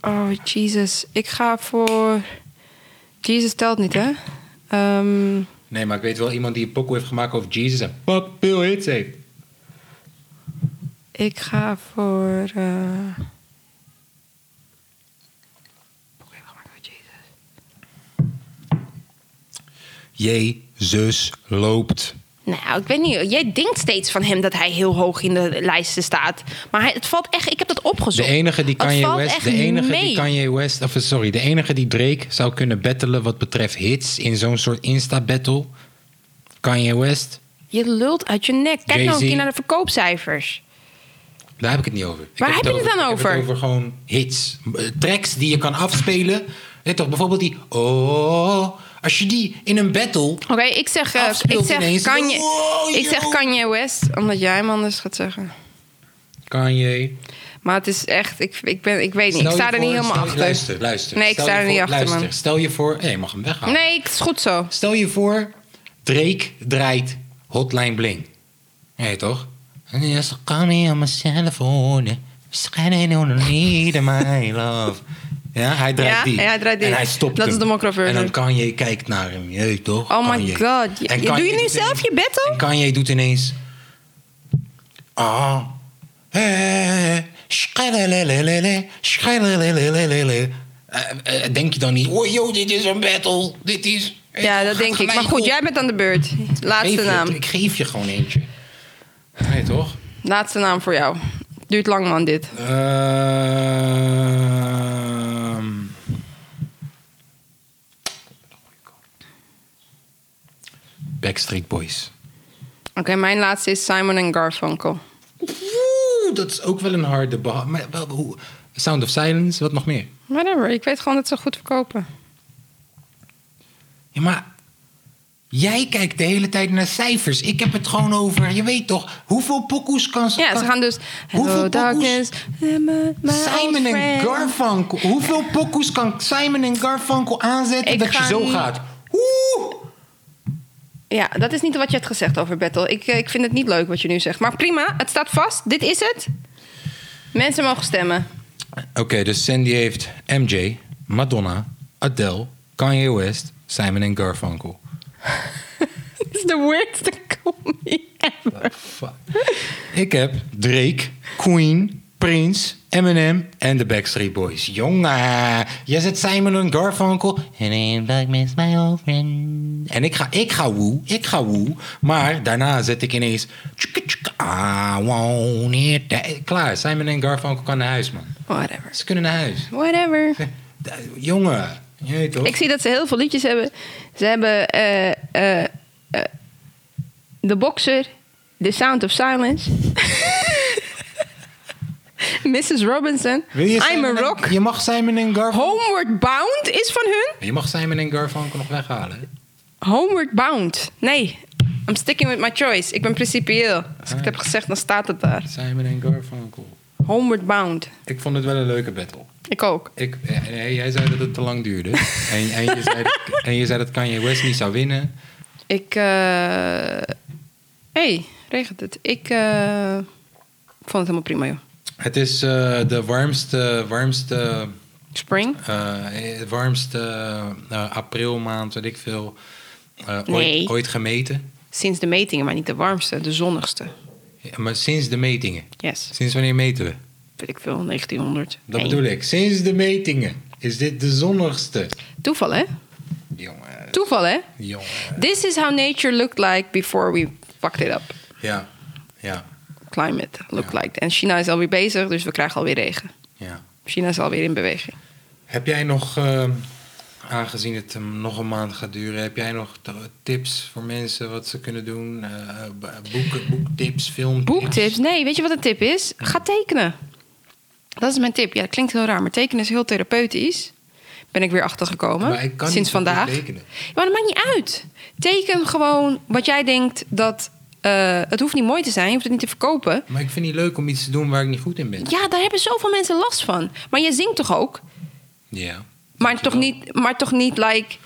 oh, Jesus. Ik ga voor... Jesus telt niet, hè? Ehm, Nee, maar ik weet wel iemand die een pokoe heeft gemaakt over Jesus en fuck veel hits heeft. ik ga voor... Jesus. Jezus loopt. Nou, ik weet niet. Jij denkt steeds van hem dat hij heel hoog in de lijsten staat. Maar hij, het valt echt... Ik heb dat opgezocht. De enige die Kanye West, de enige mee. die Kanye West, of sorry, de enige die Drake zou kunnen battelen wat betreft hits in zo'n soort Insta battle. Kanye West, Je lult uit je nek. Kijk nou een keer naar de verkoopcijfers. daar heb ik het niet over. Ik Waar heb je het dan Ik heb over? het over gewoon hits, Eh, tracks die je kan afspelen. Toch, bijvoorbeeld die oh, als je die in een battle Oké, ik zeg, eh, ik zeg ineens. Kanye, Wow, ik zeg. Kanye West, omdat jij hem anders gaat zeggen. Kanye. Maar het is echt, ik, ik, ben, ik weet niet, Stel ik je sta er niet helemaal achter. Luister, luister. Nee, ik Stel sta je er niet voor- achter, luister, man. Stel je voor, nee, je mag hem weghalen. Nee, het is goed zo. Stel je voor, Drake draait Hotline Bling. Nee, toch? Yes, me on my cell phone. Schijnen on of my love. Ja, hij draait Ja, die. ja, hij draait die. En hij stopt Dat is hem. de mokro-versie. En dan Kanye kijkt naar hem. Je toch? Oh my Kanye. god. Je- En je- Kanye doe je nu zelf ineens- je battle? En Kanye doet ineens... Ah. eh. Eh, eh, Denk je dan niet... Oh, yo, dit is een battle. Dit is... Ja, dat denk ik. Maar goed, jij bent aan de beurt. Laatste je- naam. Ik geef je gewoon eentje. Nee, toch? Laatste naam voor jou. Duurt lang, man, dit. Ehm. Backstreet Boys. Oké, mijn laatste is Simon en Garfunkel. Oeh, dat is ook wel een harde... Maar wel, hoe, Sound of Silence, wat nog meer? Whatever, ik weet gewoon dat ze goed verkopen. Ja, maar... Jij kijkt de hele tijd naar cijfers. Ik heb het gewoon over... Je weet toch, hoeveel pokoes kan ze... Ja, ze gaan dus... Hoeveel darkness, Simon en. Garfunkel. Hoeveel pokoes kan Simon en Garfunkel aanzetten Ik dat je zo gaat? Oeh! Ja, dat is niet wat je hebt gezegd over Battle. Ik, eh, ik vind het niet leuk wat je nu zegt. Maar prima, het staat vast. Dit is het. Mensen mogen stemmen. Oké, dus Sandy heeft MJ, Madonna, Adele, Kanye West, Simon en Garfunkel. [laughs] Dit is de weirdste comedy ever. Fuck. Ik heb Drake, Queen, Prince, Eminem en de Backstreet Boys. Jongen, je zet Simon en Garfunkel. En in black miss my old friend. En ik ga, ik ga woe, ik ga woe. Maar daarna zet ik ineens... I want it. that- Klaar, Simon en Garfunkel kan naar huis, man. Whatever. Ze kunnen naar huis. Whatever. Jongen, je toch? Ik zie dat ze heel veel liedjes hebben. Ze hebben... eh, eh, eh, The Boxer, The Sound of Silence. [laughs] [laughs] Mrs. Robinson, Wil je I'm a en- Rock. Je mag Simon en Garfunkel... Homeward Bound is van hun. Je mag Simon en Garfunkel nog weghalen. hè? Homeward Bound. Nee, I'm sticking with my choice. Ik ben principieel. Als ik het heb gezegd, dan staat het daar. Simon en Garfunkel. Homeward Bound. Ik vond het wel een leuke battle. Ik ook. Ik, eh, nee, jij zei dat het te lang duurde. [laughs] en, en, je zei dat, en je zei dat Kanye West niet zou winnen. Ik. eh hey, regent het. Ik eh, vond het helemaal prima, joh. Het is eh, de warmste, warmste, Spring? het warmste aprilmaand, weet ik veel, Nee. ooit, ooit gemeten. Sinds de metingen, maar niet de warmste, de zonnigste. Ja, maar sinds de metingen. Yes, Sinds wanneer meten we? weet ik veel, 1900. Dat bedoel ik. Sinds de metingen is dit de zonnigste. Toeval, hè? Jongen, Toeval, hè? jongen. This is how nature looked like before we fucked it up. Ja, ja, Climate looked Ja. like. En China is alweer bezig, dus we krijgen alweer regen. ja. China is alweer in beweging. Heb jij nog, eh, aangezien het nog een maand gaat duren, heb jij nog tips voor mensen wat ze kunnen doen? B- boeken, boektips, filmtips? Boektips? Nee, weet je wat een tip is? Ga tekenen. Dat is mijn tip. Ja, dat klinkt heel raar, maar tekenen is heel therapeutisch. Ben ik weer achtergekomen. Maar ik kan sinds vandaag. maar dat maakt niet uit. Teken gewoon wat jij denkt dat. Eh, het hoeft niet mooi te zijn, je hoeft het niet te verkopen. Maar ik vind het niet leuk om iets te doen waar ik niet goed in ben. Ja, daar hebben zoveel mensen last van. Maar je zingt toch ook? Ja. Maar toch niet, maar toch niet like.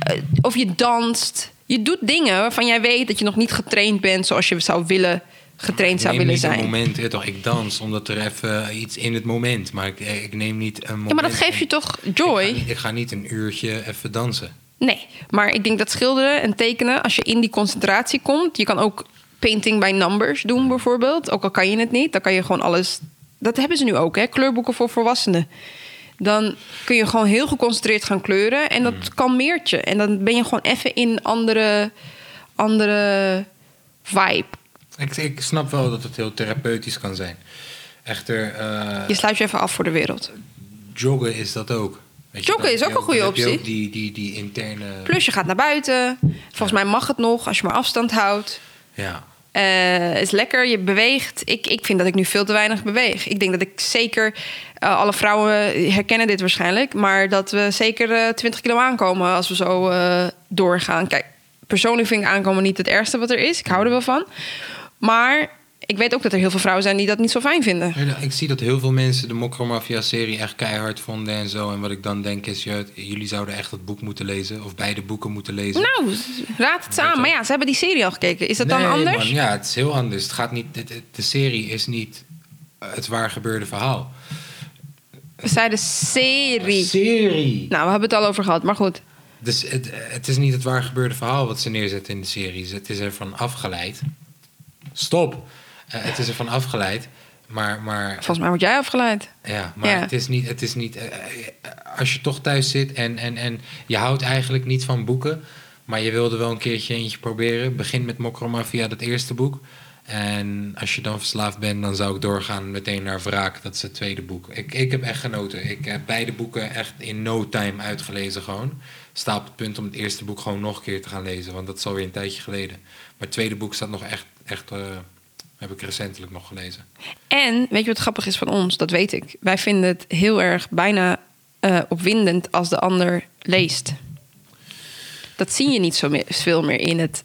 eh, of je danst. Je doet dingen waarvan jij weet dat je nog niet getraind bent zoals je zou willen getraind zou ik neem willen niet zijn. een moment, toch, ik dans omdat er even iets in het moment. Maar ik, ik neem niet een moment. Ja, maar dat geeft je toch Ik ga, joy? niet, ik ga niet een uurtje even dansen. Nee, maar ik denk dat schilderen en tekenen, als je in die concentratie komt, je kan ook painting by numbers doen bijvoorbeeld. Ook al kan je het niet, dan kan je gewoon alles. Dat hebben ze nu ook, hè? Kleurboeken voor volwassenen. Dan kun je gewoon heel geconcentreerd gaan kleuren en dat kalmeert je. En dan ben je gewoon even in een andere, andere vibe. Ik, ik snap wel dat het heel therapeutisch kan zijn. Echter, eh, Je sluit je even af voor de wereld. joggen is dat ook. Weet Joggen is ook een goede optie. ook die, die, die interne... Plus je gaat naar buiten. Volgens mij mag het nog als je maar afstand houdt. Ja. Eh, is lekker, je beweegt. Ik, ik vind dat ik nu veel te weinig beweeg. Ik denk dat ik zeker, eh, alle vrouwen herkennen dit waarschijnlijk, maar dat we zeker eh 20 kilo aankomen als we zo eh, doorgaan. Kijk, persoonlijk vind ik aankomen niet het ergste wat er is. Ik hou er wel van. Maar ik weet ook dat er heel veel vrouwen zijn die dat niet zo fijn vinden. Ja, Ik zie dat heel veel mensen de Mokromafia-serie echt keihard vonden en zo. En wat ik dan denk is, ja, jullie zouden echt het boek moeten lezen. Of beide boeken moeten lezen. Nou, raad het samen. Maar ja, ze hebben die serie al gekeken. Is dat dan anders? man, ja, het is heel anders. Het gaat niet, de serie is niet het waar gebeurde verhaal. We zeiden serie. Serie! Nou, we hebben het al over gehad, maar goed. Dus het, het is niet het waar gebeurde verhaal wat ze neerzetten in de series. Het is ervan afgeleid. Stop! Eh, het is ervan afgeleid. Maar, maar, Volgens mij word jij afgeleid. ja, maar Ja. het is niet... Het is niet eh, eh, als je toch thuis zit en, en, en je houdt eigenlijk niet van boeken... maar je wilde wel een keertje eentje proberen... begin met Mokromafia, dat eerste boek. En als je dan verslaafd bent, dan zou ik doorgaan meteen naar Wraak. Dat is het tweede boek. Ik, ik heb echt genoten. Ik heb beide boeken echt in no time uitgelezen gewoon. Sta op het punt om het eerste boek gewoon nog een keer te gaan lezen. Want dat is alweer een tijdje geleden. Maar het tweede boek staat nog echt... echt heb ik recentelijk nog gelezen. En weet je wat grappig is van ons? Dat weet ik. Wij vinden het heel erg bijna eh, opwindend als de ander leest. Dat zie je niet zo meer, veel meer in het,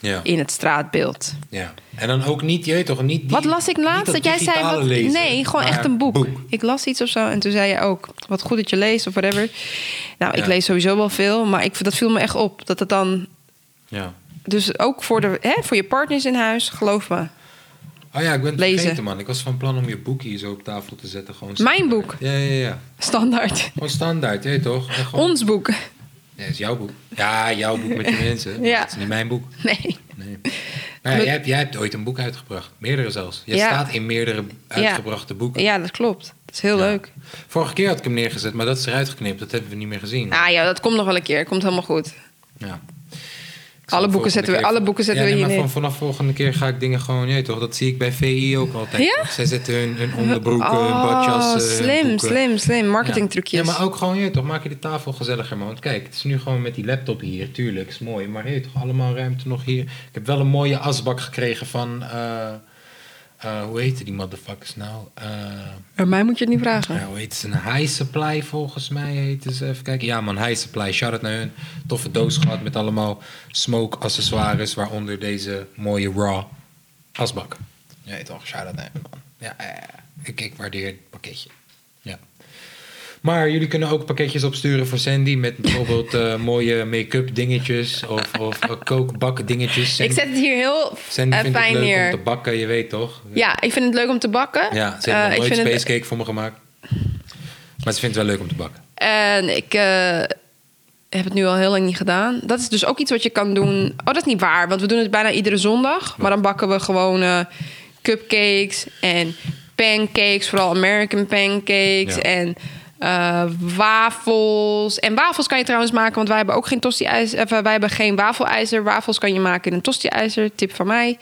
Ja. in het straatbeeld. ja. En dan ook niet, je weet toch, niet... die- wat las ik laatst? Dat, jij zei. digitale Wat, lezen, nee, gewoon echt een boek. Ik las iets of zo en toen zei je ook. Wat goed dat je leest of whatever. Nou, ik lees sowieso wel veel, maar ik, dat viel me echt op. Dat het dan. Ja. Dus ook voor, de, hè, voor je partners in huis, geloof me. Oh ja, ik ben het Lezen. vergeten, man. Ik was van plan om je boek hier zo op tafel te zetten. Gewoon Mijn boek. Ja, ja, ja. Standaard. Gewoon standaard, hè, toch? Gewoon... Ons boek. Ja, het is jouw boek. Ja, jouw boek met je [laughs] mensen. Ja. Het is niet mijn boek. Nee. Nee. Maar ja, jij, hebt, jij hebt ooit een boek uitgebracht. Meerdere zelfs. Jij Ja. staat in meerdere uitgebrachte boeken. Ja, dat klopt. Dat is heel leuk. Vorige keer had ik hem neergezet, maar dat is eruit geknipt. Dat hebben we niet meer gezien. Ah ja, dat komt nog wel een keer. Komt helemaal goed. Ja. Alle boeken zetten we, alle boeken zetten ja, we nee, hier maar van, vanaf volgende keer ga ik dingen gewoon... Ja, toch, dat zie ik bij VI ook altijd. Ja? Zij zetten hun, hun onderbroeken, hun badjas... Oh, eh, hun slim, slim, slim. Marketingtrucjes. Ja, maar ook gewoon, je, toch, maak je de tafel gezelliger, man. Want kijk, het is nu gewoon met die laptop hier, tuurlijk, is mooi. Maar je, toch, allemaal ruimte nog hier. Ik heb wel een mooie asbak gekregen van, eh, eh, hoe heette die motherfuckers nou? Eh, Bij mij moet je het niet vragen. ja, hoe heet ze? Een High Supply volgens mij heette ze. Even kijken. Ja man, High Supply. Shout-out naar hun. Toffe doos gehad met allemaal smoke accessoires. Waaronder deze mooie raw asbak. Ja, toch. Shout-out naar hun man. Ja, eh, ik, ik waardeer het pakketje. Maar jullie kunnen ook pakketjes opsturen voor Sandy. Met bijvoorbeeld eh, [laughs] mooie make-up dingetjes. Of, of eh, kookbakken dingetjes. Ik zet het hier heel Sandy eh, vindt het fijn leuk neer. om te bakken, je weet toch? Ja, ik vind het leuk om te bakken. Ja, ze heeft nog ik nooit vind space het, cake voor me gemaakt. Maar ze vindt het wel leuk om te bakken. En ik heb het nu al heel lang niet gedaan. Dat is dus ook iets wat je kan doen. Oh, dat is niet waar, want we doen het bijna iedere zondag. Maar dan bakken we gewoon cupcakes en pancakes, vooral American pancakes. Ja. En eh, wafels. En wafels kan je trouwens maken, want wij hebben ook geen tosti-ijzer. Eh, wij hebben geen wafelijzer. Wafels kan je maken in een tosti-ijzer. Tip van mij.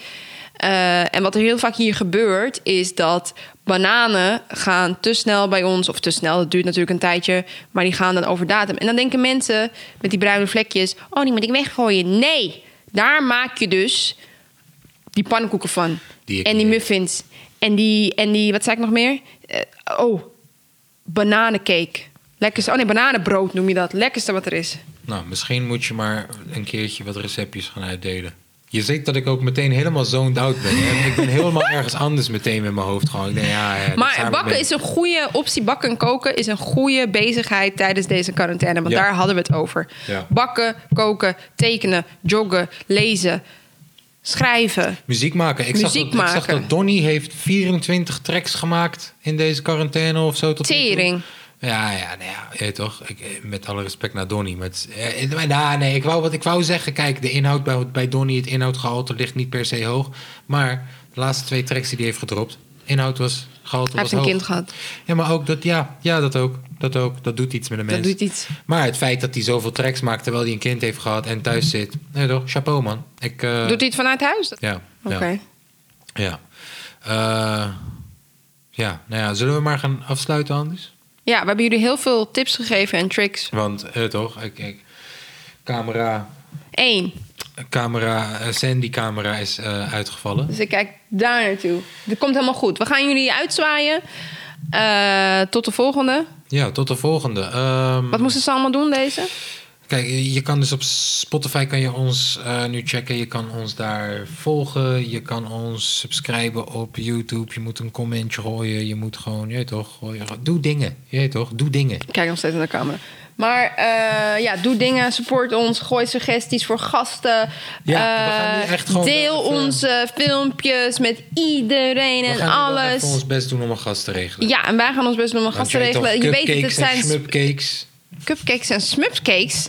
Eh, en wat er heel vaak hier gebeurt, is dat bananen gaan te snel bij ons. Of te snel, dat duurt natuurlijk een tijdje. Maar die gaan dan over datum. En dan denken mensen met die bruine vlekjes... oh, die moet ik weggooien. Nee, daar maak je dus die pannenkoeken van. Die en die muffins. En die, en die, wat zei ik nog meer? Oh, bananencake. Lekkerste, oh nee, bananenbrood noem je dat. Lekkerste wat er is. Nou, misschien moet je maar een keertje wat receptjes gaan uitdelen. Je ziet dat ik ook meteen helemaal zoned out ben. hè. Ik ben helemaal [laughs] ergens anders meteen met mijn hoofd gewoon. Ik denk, ja, ja, Maar bakken is een goede optie. Bakken en koken is een goede bezigheid tijdens deze quarantaine. Want Ja. daar hadden we het over. Bakken, koken, tekenen, joggen, lezen, schrijven. Muziek maken. Ik, zag Muziek dat, ik zag dat Donnie heeft 24 tracks gemaakt in deze quarantaine of zo. Tot. Tering. Ja, ja, nou ja, weet toch. Ik, met alle respect naar Donnie. Met, eh, nou, nee, ik wou, wat ik wou zeggen, kijk, de inhoud bij, bij Donnie, het inhoudgehalte ligt niet per se hoog. Maar de laatste twee tracks die hij heeft gedropt, inhoud was gehalte Hij was heeft een hoog. kind gehad. Ja, maar ook dat, ja, ja, dat ook. Dat ook. Dat doet iets met een mens. Dat doet iets. Maar het feit dat hij zoveel tracks maakt terwijl hij een kind heeft gehad en thuis zit. Nee toch, chapeau man. Ik, eh, Doet hij het vanuit huis? Ja. Oké. Ja. ja. Eh, ja, nou ja, zullen we maar gaan afsluiten anders? Ja, we hebben jullie heel veel tips gegeven en tricks. Want, eh, toch, ik, ik, camera, Eén. Camera, eh, Sandy-camera is eh, uitgevallen. Dus ik kijk daar naartoe. Dat komt helemaal goed. We gaan jullie uitzwaaien. Eh, tot de volgende. Ja, tot de volgende. Ehm, Wat moesten ze allemaal doen, deze? Kijk, je kan dus op Spotify kan je ons nu checken. Je kan ons daar volgen. Je kan ons subscriben op YouTube. Je moet een commentje gooien. Je moet gewoon, je toch, gooien. doe dingen. Je toch, doe dingen. Ik kijk nog steeds naar de camera. Maar eh, ja, doe dingen, support ons, gooi suggesties voor gasten. Ja, we Eh, gaan echt gewoon deel even- onze filmpjes met iedereen We en gaan nu wel alles. even ons best doen om een gast te regelen. Ja, en wij gaan ons best doen om een gast te regelen. Je weet het, het cupcakes en zijn smupcakes. cupcakes en smupcakes.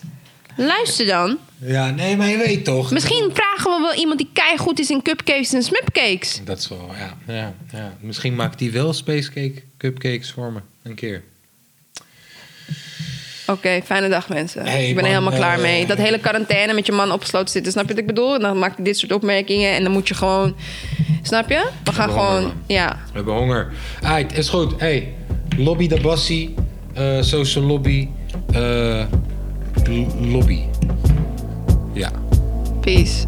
Luister dan. Ja, nee, maar je weet toch. Misschien vragen we wel iemand die goed is in cupcakes en smupcakes. Dat is wel, ja. ja, ja. Misschien maakt hij wel spacecake cupcakes voor me. Een keer. Oké, fijne dag mensen. Hey, ik ben er man, helemaal klaar eh, mee. Dat hele quarantaine met je man opgesloten zitten. Snap je wat ik bedoel? En dan maakt hij dit soort opmerkingen en dan moet je gewoon... Snap je? We gaan gewoon... Ja. We hebben honger. Aight, is goed. Hey, lobby de bassie. eh, social lobby. eh, lobby. Ja. Peace.